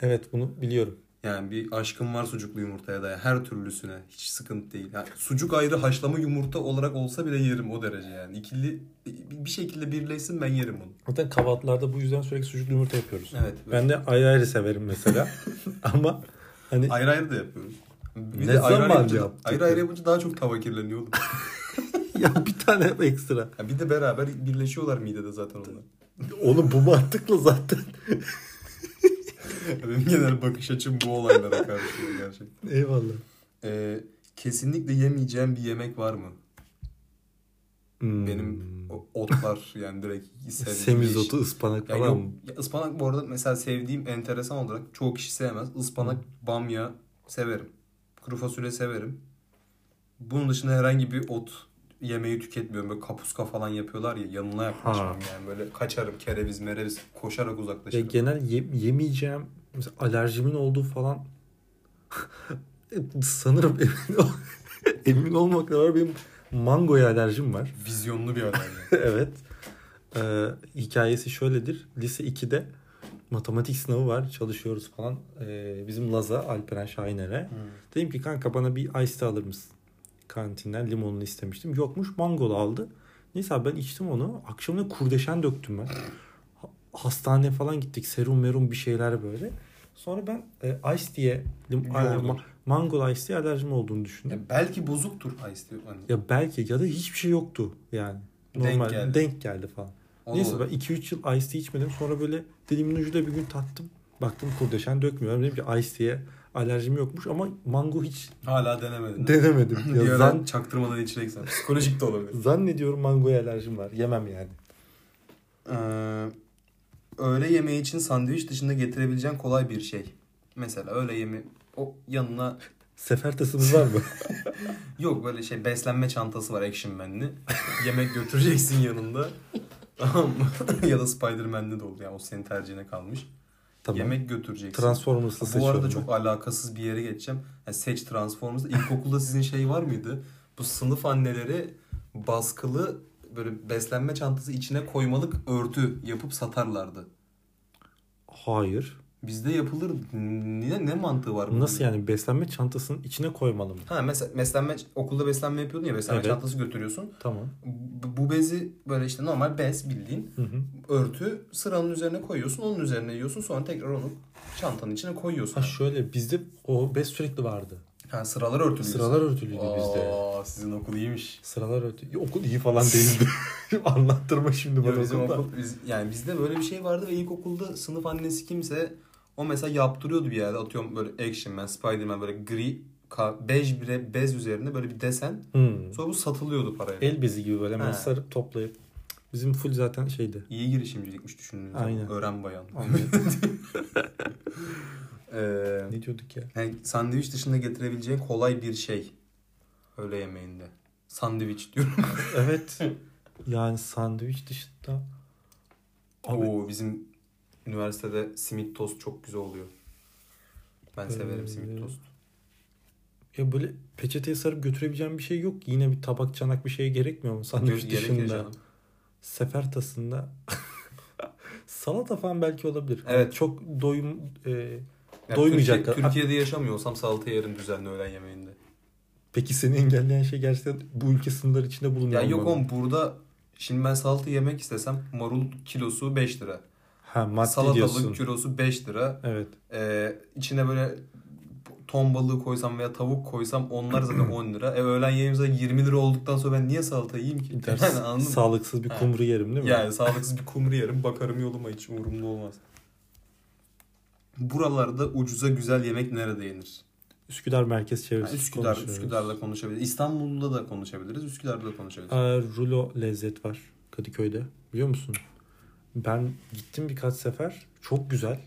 [SPEAKER 2] Evet bunu biliyorum.
[SPEAKER 1] Yani bir aşkım var sucuklu yumurtaya da her türlüsüne. Hiç sıkıntı değil. Yani sucuk ayrı haşlama yumurta olarak olsa bile yerim o derece yani. İkili bir şekilde birleşsin ben yerim onu.
[SPEAKER 2] Zaten kahvaltılarda bu yüzden sürekli sucuklu yumurta yapıyoruz.
[SPEAKER 1] Evet.
[SPEAKER 2] Ben de ayrı ayrı severim mesela. Ama hani
[SPEAKER 1] Ayrı ayrı da yapıyoruz. Bir
[SPEAKER 2] Ne
[SPEAKER 1] de ayrı
[SPEAKER 2] zaman
[SPEAKER 1] ayrı yapınca, ayrı ayrı yapınca daha çok tava kirleniyor oğlum.
[SPEAKER 2] ya bir tane ekstra.
[SPEAKER 1] Ya bir de beraber birleşiyorlar midede zaten onlar.
[SPEAKER 2] Oğlum bu mantıklı zaten.
[SPEAKER 1] Benim genel bakış açım bu olaylara karşı gerçekten.
[SPEAKER 2] Eyvallah.
[SPEAKER 1] Ee, kesinlikle yemeyeceğim bir yemek var mı?
[SPEAKER 2] Hmm.
[SPEAKER 1] Benim otlar yani direkt sevdiğim
[SPEAKER 2] Semizotu,
[SPEAKER 1] iş.
[SPEAKER 2] ıspanak
[SPEAKER 1] Ya
[SPEAKER 2] falan
[SPEAKER 1] yok,
[SPEAKER 2] mı?
[SPEAKER 1] ya ıspanak bu arada mesela sevdiğim enteresan olarak çoğu kişi sevmez. Ispanak, bamya severim. Kuru fasulye severim. Bunun dışında herhangi bir ot yemeği tüketmiyorum. Böyle kapuska falan yapıyorlar ya yanına yaklaşmam
[SPEAKER 2] Ha.
[SPEAKER 1] yani. Böyle kaçarım kereviz mereviz koşarak
[SPEAKER 2] Ya
[SPEAKER 1] uzaklaşırım.
[SPEAKER 2] genel ye- yemeyeceğim mesela alerjimin olduğu falan sanırım emin, ol- emin olmakla var benim mangoya alerjim var.
[SPEAKER 1] Vizyonlu bir yani.
[SPEAKER 2] evet. Ee, hikayesi şöyledir. Lise 2'de matematik sınavı var. Çalışıyoruz falan. Ee, bizim Laza Alperen Şahiner'e. Dedim ki kanka bana bir ice tea alır mısın? Kantinden limonlu istemiştim. Yokmuş mangolu aldı. Neyse abi ben içtim onu. Akşamına kurdeşen döktüm ben. Ha- Hastaneye falan gittik. Serum merum bir şeyler böyle. Sonra ben e, ice diye ma- mangol ice diye alerjim olduğunu
[SPEAKER 1] Ya
[SPEAKER 2] düşündüm.
[SPEAKER 1] belki bozuktur ice tea. Hani.
[SPEAKER 2] Ya belki ya da hiçbir şey yoktu yani.
[SPEAKER 1] Denk
[SPEAKER 2] Normal
[SPEAKER 1] geldi.
[SPEAKER 2] denk geldi falan.
[SPEAKER 1] O da
[SPEAKER 2] Neyse ben
[SPEAKER 1] olabilir.
[SPEAKER 2] 2-3 yıl Ice Tea içmedim. Sonra böyle dilimin ucuyla bir gün tattım. Baktım kurdeşen dökmüyorum. Dedim ki Ice Tea'ye alerjim yokmuş ama mango hiç
[SPEAKER 1] Hala denemedin.
[SPEAKER 2] denemedim.
[SPEAKER 1] bir
[SPEAKER 2] ya zan,
[SPEAKER 1] çaktırmadan içeceksen. Psikolojik de olabilir.
[SPEAKER 2] zannediyorum mangoya alerjim var. Yemem yani.
[SPEAKER 1] Ee, öğle yemeği için sandviç dışında getirebileceğin kolay bir şey. Mesela öğle yemeği o yanına
[SPEAKER 2] Sefer tasımız var mı?
[SPEAKER 1] yok böyle şey beslenme çantası var Action Man'li. Yemek götüreceksin yanında. Tamam mı? ya da Spider-Man'li de olur. Yani o senin tercihine kalmış.
[SPEAKER 2] tamam.
[SPEAKER 1] Yemek götüreceksin.
[SPEAKER 2] Transformers'ı
[SPEAKER 1] Bu
[SPEAKER 2] seçiyorum.
[SPEAKER 1] arada
[SPEAKER 2] ben.
[SPEAKER 1] çok alakasız bir yere geçeceğim. Yani seç Transformers'da. İlkokulda sizin şey var mıydı? Bu sınıf anneleri baskılı böyle beslenme çantası içine koymalık örtü yapıp satarlardı.
[SPEAKER 2] Hayır.
[SPEAKER 1] Bizde yapılır. Ne, ne mantığı var bunun?
[SPEAKER 2] Nasıl yani beslenme çantasının içine koymalı mı?
[SPEAKER 1] Ha mesela beslenme okulda beslenme yapıyordun ya beslenme
[SPEAKER 2] Evet.
[SPEAKER 1] çantası götürüyorsun.
[SPEAKER 2] Tamam.
[SPEAKER 1] Bu, bu bezi böyle işte normal bez bildiğin
[SPEAKER 2] Hı hı.
[SPEAKER 1] örtü sıranın üzerine koyuyorsun. Onun üzerine yiyorsun sonra tekrar onu çantanın içine koyuyorsun.
[SPEAKER 2] Ha şöyle bizde o bez sürekli vardı.
[SPEAKER 1] Ha, sıralar örtülü.
[SPEAKER 2] Sıralar örtülüydü bizde.
[SPEAKER 1] Aa, sizin okul iyiymiş.
[SPEAKER 2] Sıralar örtü. Okul iyi falan değildi. Anlattırma şimdi bana
[SPEAKER 1] bizim
[SPEAKER 2] okulda.
[SPEAKER 1] okul, biz, yani bizde böyle bir şey vardı ve ilkokulda sınıf annesi kimse o mesela yaptırıyordu bir yerde atıyorum böyle Action Man, Spider-Man böyle gri bej bir bez üzerine böyle bir desen.
[SPEAKER 2] Hmm.
[SPEAKER 1] Sonra bu satılıyordu paraya.
[SPEAKER 2] El bezi gibi böyle hemen
[SPEAKER 1] He.
[SPEAKER 2] sarıp toplayıp. Bizim full zaten şeydi.
[SPEAKER 1] İyi girişimcilikmiş düşündüğünüz.
[SPEAKER 2] Aynen.
[SPEAKER 1] Öğren bayan.
[SPEAKER 2] Aynen.
[SPEAKER 1] Ee,
[SPEAKER 2] ne diyorduk ya?
[SPEAKER 1] yani sandviç dışında getirebileceğin kolay bir şey. Öğle yemeğinde. Sandviç diyorum.
[SPEAKER 2] Evet. Yani sandviç dışında Abi-
[SPEAKER 1] Oo bizim üniversitede simit tost çok güzel oluyor. Ben severim
[SPEAKER 2] Ee,
[SPEAKER 1] simit tost.
[SPEAKER 2] ya böyle peçeteye sarıp götürebileceğim bir şey yok. Yine bir tabak çanak bir şey gerekmiyor mu sandviç
[SPEAKER 1] Gerekir
[SPEAKER 2] dışında?
[SPEAKER 1] canım.
[SPEAKER 2] Sefer tasında salata falan belki olabilir. Ama
[SPEAKER 1] Evet.
[SPEAKER 2] Çok doyum e,
[SPEAKER 1] Ya
[SPEAKER 2] doymayacak
[SPEAKER 1] Türkiye-
[SPEAKER 2] kadar.
[SPEAKER 1] Türkiye'de yaşamıyor olsam salata yerim düzenli öğlen yemeğinde.
[SPEAKER 2] Peki seni engelleyen şey gerçekten bu ülke sınırları içinde bulunuyor
[SPEAKER 1] Ya yok
[SPEAKER 2] olmalı.
[SPEAKER 1] oğlum burada şimdi ben salata yemek istesem marul kilosu 5 lira.
[SPEAKER 2] Ha maddi
[SPEAKER 1] Salatalık
[SPEAKER 2] diyorsun.
[SPEAKER 1] kilosu 5 lira.
[SPEAKER 2] Evet.
[SPEAKER 1] Ee, içine böyle ton balığı koysam veya tavuk koysam onlar zaten 10 lira. E öğlen yemeğimizde 20 lira olduktan sonra ben niye salata yiyeyim ki? Yani anladın mı?
[SPEAKER 2] sağlıksız bir kumru yerim değil mi?
[SPEAKER 1] Yani sağlıksız bir kumru yerim bakarım yoluma hiç umurumda olmaz. Buralarda ucuza güzel yemek nerede yenir?
[SPEAKER 2] Üsküdar merkez çevresi.
[SPEAKER 1] Yani Üsküdar. Üsküdar'da konuşabiliriz. İstanbul'da da konuşabiliriz. Üsküdar'da da konuşabiliriz.
[SPEAKER 2] Aa, rulo lezzet var. Kadıköy'de. Biliyor musun? Ben gittim birkaç sefer. Çok güzel.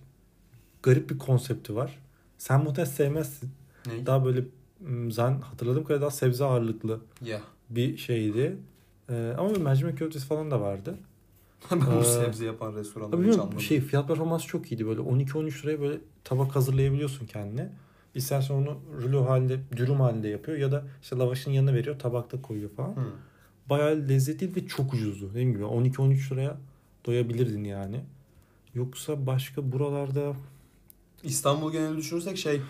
[SPEAKER 2] Garip bir konsepti var. Sen muhtemelen sevmezsin.
[SPEAKER 1] Ne?
[SPEAKER 2] Daha böyle m, zan hatırladığım kadarıyla daha sebze ağırlıklı
[SPEAKER 1] Ya.
[SPEAKER 2] bir şeydi. Ee, ama bir mercimek köftesi falan da vardı.
[SPEAKER 1] Ben bu
[SPEAKER 2] Ee,
[SPEAKER 1] sebze yapan restoranları hiç anlamadım.
[SPEAKER 2] şey fiyat performansı çok iyiydi. Böyle 12-13 liraya böyle tabak hazırlayabiliyorsun kendine. İstersen onu rulo halinde, dürüm halinde yapıyor ya da işte lavaşın yanına veriyor, tabakta koyuyor falan.
[SPEAKER 1] Hı.
[SPEAKER 2] Bayağı lezzetli ve çok ucuzdu. Dediğim gibi 12-13 liraya doyabilirdin yani. Yoksa başka buralarda
[SPEAKER 1] İstanbul geneli düşünürsek şey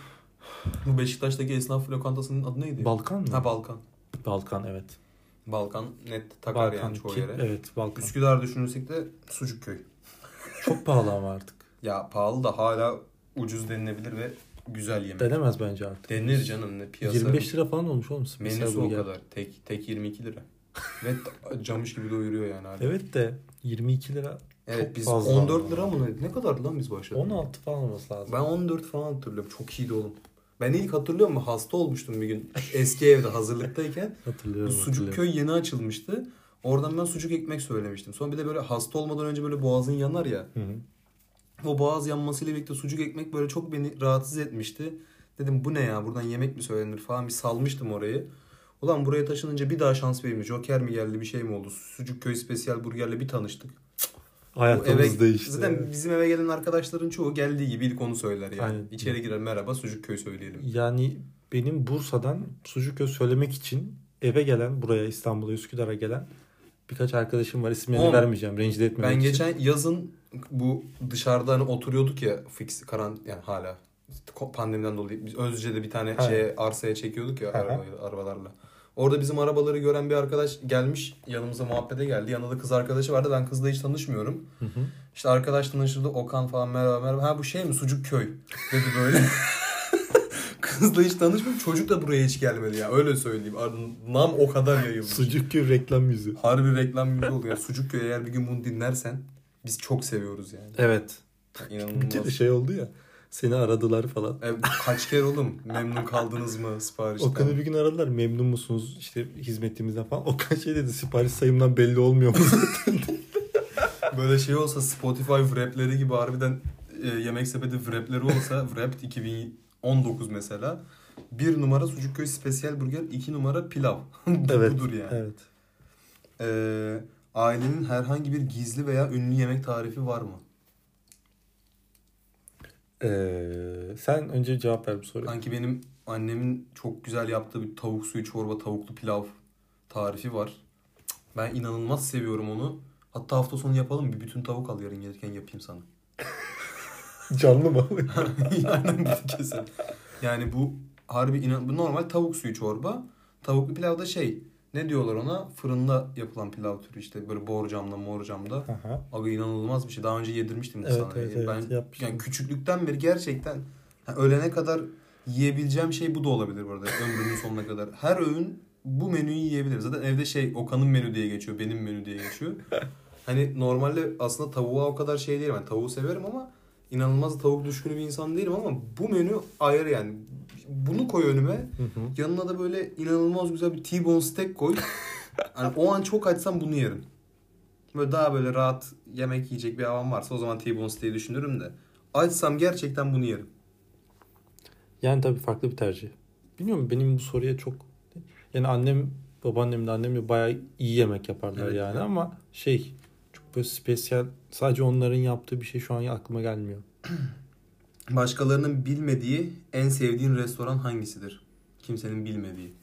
[SPEAKER 1] bu Beşiktaş'taki esnaf lokantasının adı neydi?
[SPEAKER 2] Balkan mı?
[SPEAKER 1] Ha Balkan.
[SPEAKER 2] Balkan evet.
[SPEAKER 1] Balkan net takar yani çoğu
[SPEAKER 2] ki-
[SPEAKER 1] yere.
[SPEAKER 2] Evet Balkan.
[SPEAKER 1] Üsküdar düşünürsek de Sucukköy.
[SPEAKER 2] Çok pahalı ama artık.
[SPEAKER 1] Ya pahalı da hala ucuz denilebilir ve güzel yemek.
[SPEAKER 2] Denemez bence artık.
[SPEAKER 1] Denir canım ne piyasa.
[SPEAKER 2] 25 lira falan olmuş oğlum.
[SPEAKER 1] Menüsü o kadar. Tek tek 22 lira. Ve camış gibi doyuruyor yani hala.
[SPEAKER 2] Evet de 22 lira
[SPEAKER 1] Evet
[SPEAKER 2] çok
[SPEAKER 1] biz
[SPEAKER 2] fazla
[SPEAKER 1] 14
[SPEAKER 2] ama.
[SPEAKER 1] lira mı ne? Ne kadardı lan biz başladık?
[SPEAKER 2] 16 falan olması lazım.
[SPEAKER 1] Ben 14 falan hatırlıyorum. Çok iyiydi oğlum. Ben ilk hatırlıyorum mu hasta olmuştum bir gün eski evde hazırlıktayken. Bu
[SPEAKER 2] Hatırlıyorum.
[SPEAKER 1] sucuk
[SPEAKER 2] hatırlıyorum.
[SPEAKER 1] köy yeni açılmıştı. Oradan ben sucuk ekmek söylemiştim. Sonra bir de böyle hasta olmadan önce böyle boğazın yanar ya.
[SPEAKER 2] Hı hı.
[SPEAKER 1] O boğaz yanmasıyla birlikte sucuk ekmek böyle çok beni rahatsız etmişti. Dedim bu ne ya buradan yemek mi söylenir falan bir salmıştım orayı. Ulan buraya taşınınca bir daha şans vereyim mi? Joker mi geldi bir şey mi oldu? Sucuk köy spesiyel burgerle bir tanıştık.
[SPEAKER 2] Hayatımız
[SPEAKER 1] eve,
[SPEAKER 2] değişti.
[SPEAKER 1] Zaten bizim eve gelen arkadaşların çoğu geldiği gibi ilk onu söyler yani.
[SPEAKER 2] Aynen.
[SPEAKER 1] İçeri girer merhaba sucuk köy söyleyelim.
[SPEAKER 2] Yani benim Bursa'dan sucuk köz söylemek için eve gelen buraya İstanbul'a Üsküdar'a gelen birkaç arkadaşım var. İsimlerini
[SPEAKER 1] Oğlum,
[SPEAKER 2] vermeyeceğim. Rencide etmemek
[SPEAKER 1] Ben
[SPEAKER 2] için.
[SPEAKER 1] geçen yazın bu dışarıda hani oturuyorduk ya fix karan yani hala pandemiden dolayı biz Özce'de bir tane
[SPEAKER 2] Ha.
[SPEAKER 1] şeye arsaya çekiyorduk ya araba, arabalarla. Orada bizim arabaları gören bir arkadaş gelmiş yanımıza muhabbete geldi. Yanında da kız arkadaşı vardı. Ben kızla hiç tanışmıyorum.
[SPEAKER 2] Hı hı.
[SPEAKER 1] İşte arkadaş tanıştırdı Okan falan merhaba merhaba. Ha bu şey mi sucuk köy dedi böyle. Kızla hiç tanışmıyorum. Çocuk da buraya hiç gelmedi ya. Öyle söyleyeyim. Nam o kadar yayılmış.
[SPEAKER 2] Sucuk köy reklam yüzü.
[SPEAKER 1] Harbi reklam gibi oldu. Yani sucuk köy eğer bir gün bunu dinlersen biz çok seviyoruz yani.
[SPEAKER 2] Evet. Bir
[SPEAKER 1] İnanılmaz.
[SPEAKER 2] kere şey oldu ya. Seni aradılar falan.
[SPEAKER 1] E, kaç kere oğlum memnun kaldınız mı siparişten?
[SPEAKER 2] Okan'ı bir gün aradılar. Memnun musunuz işte hizmetimizden falan. Okan şey dedi sipariş sayımdan belli olmuyor mu?
[SPEAKER 1] Böyle şey olsa Spotify rapleri gibi harbiden e, yemek sepeti rapleri olsa Wrapped 2019 mesela. Bir numara Sucukköy Spesiyel Burger, iki numara pilav.
[SPEAKER 2] Evet.
[SPEAKER 1] Budur yani.
[SPEAKER 2] Evet.
[SPEAKER 1] Ee, ailenin herhangi bir gizli veya ünlü yemek tarifi var mı?
[SPEAKER 2] Ee, sen önce cevap ver bu soruya.
[SPEAKER 1] Sanki benim annemin çok güzel yaptığı bir tavuk suyu çorba, tavuklu pilav tarifi var. Ben inanılmaz seviyorum onu. Hatta hafta sonu yapalım bir bütün tavuk al yarın gelirken yapayım sana.
[SPEAKER 2] Canlı mı?
[SPEAKER 1] yani kesin. Yani bu harbi inan bu normal tavuk suyu çorba. Tavuklu pilav da şey ne diyorlar ona? Fırında yapılan pilav türü işte böyle borcamda morcamda.
[SPEAKER 2] Aha.
[SPEAKER 1] Aga inanılmaz bir şey. Daha önce yedirmiştim
[SPEAKER 2] Evet,
[SPEAKER 1] sana.
[SPEAKER 2] evet, evet,
[SPEAKER 1] ben
[SPEAKER 2] yapmıştım.
[SPEAKER 1] yani küçüklükten beri gerçekten ha, ölene kadar yiyebileceğim şey bu da olabilir bu arada ömrümün sonuna kadar. Her öğün bu menüyü yiyebilirim. Zaten evde şey Okan'ın menü diye geçiyor, benim menü diye geçiyor. hani normalde aslında tavuğa o kadar şey değilim. Ben tavuğu severim ama inanılmaz tavuk düşkünü bir insan değilim ama bu menü ayrı yani. Bunu koy önüme.
[SPEAKER 2] Hı hı.
[SPEAKER 1] Yanına da böyle inanılmaz güzel bir T-bone steak koy. hani o an çok açsam bunu yerim. Böyle daha böyle rahat yemek yiyecek bir havam varsa o zaman T-bone steak'i düşünürüm de. Açsam gerçekten bunu yerim.
[SPEAKER 2] Yani tabii farklı bir tercih. Bilmiyorum benim bu soruya çok yani annem babaannem de annem de bayağı iyi yemek yaparlar
[SPEAKER 1] Evet,
[SPEAKER 2] yani
[SPEAKER 1] evet.
[SPEAKER 2] ama şey böyle spesiyel sadece onların yaptığı bir şey şu an aklıma gelmiyor.
[SPEAKER 1] Başkalarının bilmediği en sevdiğin restoran hangisidir? Kimsenin bilmediği.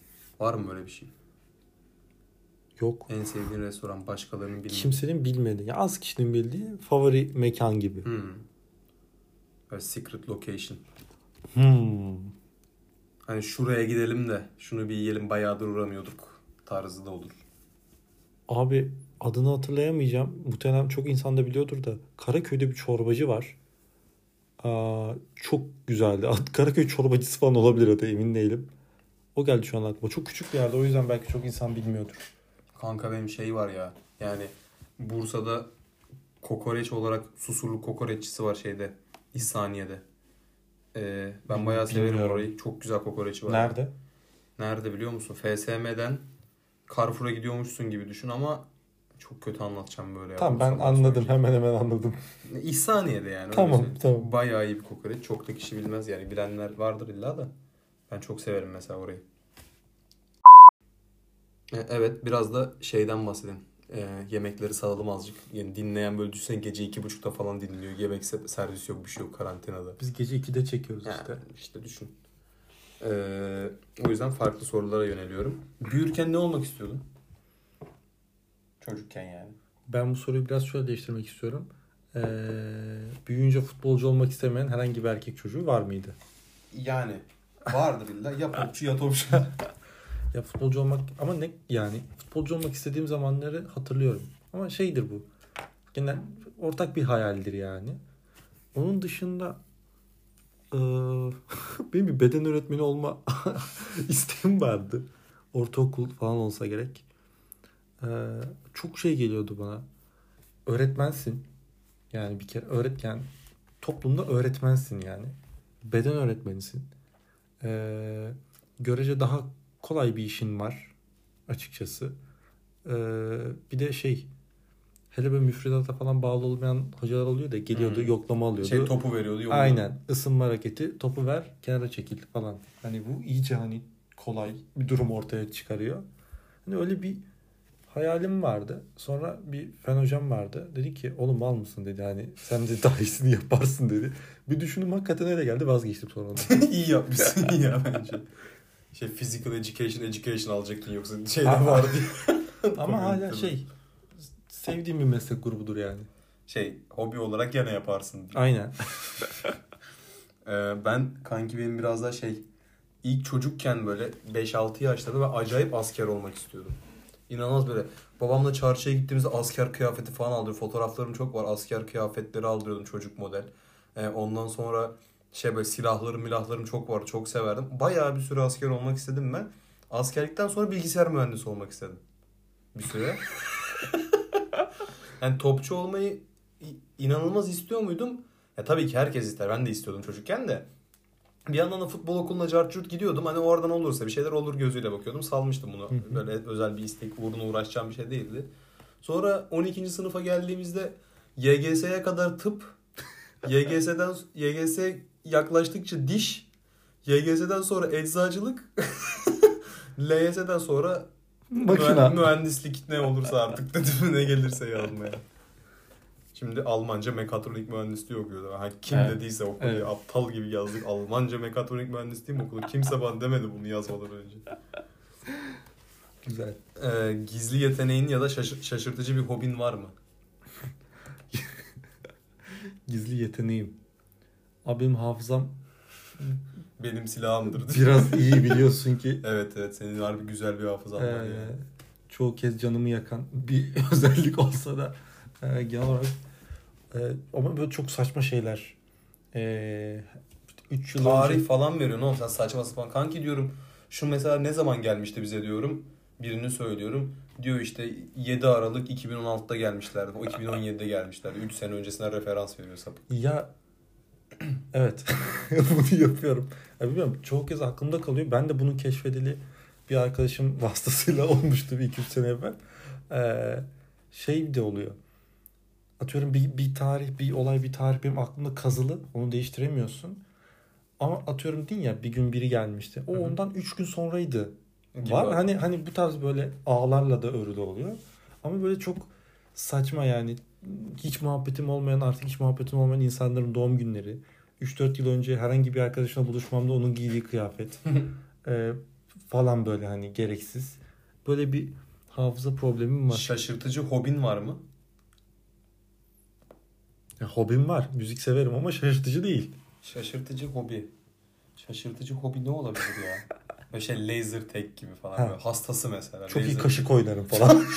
[SPEAKER 1] Var mı böyle bir şey?
[SPEAKER 2] Yok.
[SPEAKER 1] En sevdiğin restoran başkalarının bilmediği.
[SPEAKER 2] Kimsenin bilmediği, yani az kişinin bildiği favori mekan gibi.
[SPEAKER 1] Hmm. Böyle secret location.
[SPEAKER 2] Hmm.
[SPEAKER 1] Hani şuraya gidelim de şunu bir yiyelim bayağıdır uğramıyorduk tarzı da olur.
[SPEAKER 2] Abi adını hatırlayamayacağım. Muhtemelen çok insan da biliyordur da. Karaköy'de bir çorbacı var. Aa, çok güzeldi. Karaköy çorbacısı falan olabilir adı emin değilim. O geldi şu an aklıma. Çok küçük bir yerde o yüzden belki çok insan bilmiyordur.
[SPEAKER 1] Kanka benim şey var ya. Yani Bursa'da kokoreç olarak susurlu kokoreççisi var şeyde. İhsaniye'de. Ee, ben bayağı severim
[SPEAKER 2] Bilmiyorum.
[SPEAKER 1] orayı. Çok güzel kokoreçi var.
[SPEAKER 2] Nerede?
[SPEAKER 1] Nerede biliyor musun? FSM'den Carrefour'a gidiyormuşsun gibi düşün ama Çok kötü anlatacağım böyle.
[SPEAKER 2] Tamam ben anladım.
[SPEAKER 1] söyleyeceğim.
[SPEAKER 2] Hemen hemen anladım.
[SPEAKER 1] İhsaniye'de yani. öyle
[SPEAKER 2] Tamam,
[SPEAKER 1] söyleyeyim.
[SPEAKER 2] tamam.
[SPEAKER 1] Bayağı iyi bir kokoreç. Çok da kişi bilmez yani. Bilenler vardır illa da. Ben çok severim mesela orayı. E, Evet biraz da şeyden bahsedeyim. E, yemekleri salalım azıcık. Yani dinleyen böyle düşünsene gece iki buçukta falan dinliyor. Yemek se- servis yok bir şey yok karantinada.
[SPEAKER 2] Biz gece 2'de çekiyoruz
[SPEAKER 1] Yani
[SPEAKER 2] işte.
[SPEAKER 1] işte düşün. E, o yüzden farklı sorulara yöneliyorum. Büyürken ne olmak istiyordun? Çocukken yani.
[SPEAKER 2] Ben bu soruyu biraz şöyle değiştirmek istiyorum. Ee, büyüyünce futbolcu olmak istemeyen herhangi bir erkek çocuğu var mıydı?
[SPEAKER 1] Yani vardır illa ya popçu ya topçu.
[SPEAKER 2] Ya futbolcu olmak ama ne yani futbolcu olmak istediğim zamanları hatırlıyorum. Ama şeydir bu. Genel ortak bir hayaldir yani. Onun dışında eee, benim bir beden öğretmeni olma isteğim vardı. Ortaokul falan olsa gerek. Eee, çok şey geliyordu bana. Öğretmensin. Yani bir kere öğretken toplumda öğretmensin yani. Beden öğretmenisin. Eee görece daha kolay bir işin var açıkçası. Ee, bir de şey hele böyle müfredata falan bağlı olmayan hocalar oluyor da geliyordu
[SPEAKER 1] Hmm.
[SPEAKER 2] yoklama alıyordu.
[SPEAKER 1] Şey topu veriyordu. yolluyordu.
[SPEAKER 2] Aynen ısınma hareketi topu ver kenara çekil falan. Hani bu iyice hani kolay bir durum ortaya çıkarıyor. Hani öyle bir hayalim vardı. Sonra bir fen hocam vardı. Dedi ki oğlum mal mısın dedi. Hani sen de daha iyisini yaparsın dedi. Bir düşündüm hakikaten öyle geldi vazgeçtim sonra.
[SPEAKER 1] iyi yapmışsın iyi ya bence. Şey physical education education alacaktın yoksa şeyde
[SPEAKER 2] Ama-
[SPEAKER 1] vardı.
[SPEAKER 2] Ama hala şey sevdiğim bir meslek grubudur yani.
[SPEAKER 1] Şey hobi olarak gene yaparsın. diye.
[SPEAKER 2] Aynen.
[SPEAKER 1] Ee, ben kanki benim biraz daha şey ilk çocukken böyle 5-6 yaşlarda ben acayip asker olmak istiyordum. İnanılmaz böyle babamla çarşıya gittiğimizde asker kıyafeti falan aldırıyordum. Fotoğraflarım çok var. Asker kıyafetleri aldırıyordum çocuk model. Ee, ondan sonra şey böyle silahlarım milahlarım çok var. Çok severdim. Bayağı bir süre asker olmak istedim ben. Askerlikten sonra bilgisayar mühendisi olmak istedim. Bir süre. yani topçu olmayı inanılmaz istiyor muydum? Ya tabii ki herkes ister. Ben de istiyordum çocukken de. Bir yandan da futbol okuluna cart curt gidiyordum. Hani oradan olursa bir şeyler olur gözüyle bakıyordum. Salmıştım bunu. Böyle özel bir istek uğruna uğraşacağım bir şey değildi. Sonra 12. sınıfa geldiğimizde YGS'ye kadar tıp, YGS'den YGS yaklaştıkça diş, YGS'den sonra eczacılık, LYS'den sonra
[SPEAKER 2] Makina.
[SPEAKER 1] mühen- mühendislik ne olursa artık dedim ne gelirse yazmaya. Şimdi Almanca mekatronik mühendisliği okuyordu. Ha, kim
[SPEAKER 2] Evet.
[SPEAKER 1] dediyse okulu
[SPEAKER 2] Evet.
[SPEAKER 1] aptal gibi yazdık. Almanca mekatronik mühendisliği mi okudu? Kimse bana demedi bunu yazmadan önce.
[SPEAKER 2] Güzel.
[SPEAKER 1] Ee, gizli yeteneğin ya da şaşır- şaşırtıcı bir hobin var mı?
[SPEAKER 2] Gizli yeteneğim. Abi benim hafızam
[SPEAKER 1] Benim silahımdır.
[SPEAKER 2] biraz iyi biliyorsun ki
[SPEAKER 1] evet evet senin harbi güzel bir hafızan var
[SPEAKER 2] eee,
[SPEAKER 1] yani.
[SPEAKER 2] çoğu kez canımı yakan bir özellik olsa da eee, genel olarak eee, ama böyle çok saçma şeyler. Eee 3 yıl
[SPEAKER 1] Tarih
[SPEAKER 2] önce
[SPEAKER 1] falan veriyorsun oğlum sen saçma sapan. Kanki diyorum şu mesela ne zaman gelmişti bize diyorum. Birini söylüyorum. Diyor işte 7 Aralık 2016'da gelmişlerdi. O 2017'de gelmişlerdi. 3 sene öncesine referans veriyor sapık.
[SPEAKER 2] Ya evet bunu yapıyorum. Ya bilmiyorum çoğu kez aklımda kalıyor. Ben de bunu keşfedeli bir arkadaşım vasıtasıyla olmuştu bir iki üç sene evvel. Ee, şey de oluyor. Atıyorum bir, bir tarih, bir olay, bir tarih benim aklımda kazılı. Onu değiştiremiyorsun. Ama atıyorum din ya bir gün biri gelmişti. O
[SPEAKER 1] Hı hı.
[SPEAKER 2] ondan üç gün sonraydı.
[SPEAKER 1] Gibi
[SPEAKER 2] Var
[SPEAKER 1] abi.
[SPEAKER 2] hani hani bu tarz böyle ağlarla da örülü oluyor. Ama böyle çok saçma yani hiç muhabbetim olmayan artık hiç muhabbetim olmayan insanların doğum günleri. 3-4 yıl önce herhangi bir arkadaşımla buluşmamda onun giydiği kıyafet e, falan böyle hani gereksiz. Böyle bir hafıza problemim var.
[SPEAKER 1] Şaşırtıcı hobin var mı?
[SPEAKER 2] Ya, hobim var. Müzik severim ama şaşırtıcı değil.
[SPEAKER 1] Şaşırtıcı hobi. Şaşırtıcı hobi ne olabilir ya? Böyle şey laser tag gibi falan.
[SPEAKER 2] Ha.
[SPEAKER 1] Böyle hastası mesela.
[SPEAKER 2] Çok iyi
[SPEAKER 1] laser
[SPEAKER 2] kaşık oynarım falan.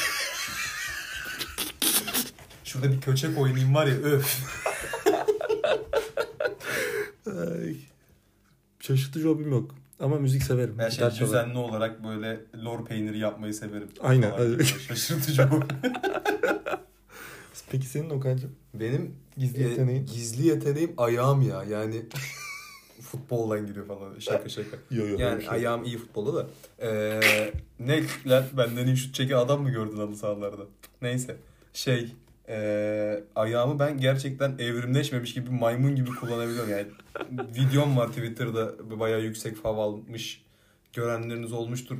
[SPEAKER 1] Şurada bir köçek oynayayım var ya öf.
[SPEAKER 2] Ay. Şaşırtıcı hobim yok. Ama müzik severim.
[SPEAKER 1] Ben şey
[SPEAKER 2] Gitar çalarım.
[SPEAKER 1] düzenli olarak böyle lor peyniri yapmayı severim.
[SPEAKER 2] Aynen,
[SPEAKER 1] Şaşırtıcı hobi.
[SPEAKER 2] Peki senin Okan'cığım?
[SPEAKER 1] Benim
[SPEAKER 2] Gizli
[SPEAKER 1] e,
[SPEAKER 2] yeteneğin?
[SPEAKER 1] gizli yeteneğim ayağım ya. Yani futboldan gidiyor falan. Şaka şaka.
[SPEAKER 2] Yo, yo,
[SPEAKER 1] yani
[SPEAKER 2] şey.
[SPEAKER 1] ayağım iyi futbolda da. Ee, ne lan benden iyi şut çeken adam mı gördün halı sahalarda? Neyse. Şey ee, ayağımı ben gerçekten evrimleşmemiş gibi maymun gibi kullanabiliyorum. Yani videom var Twitter'da bayağı yüksek fav almış. Görenleriniz olmuştur.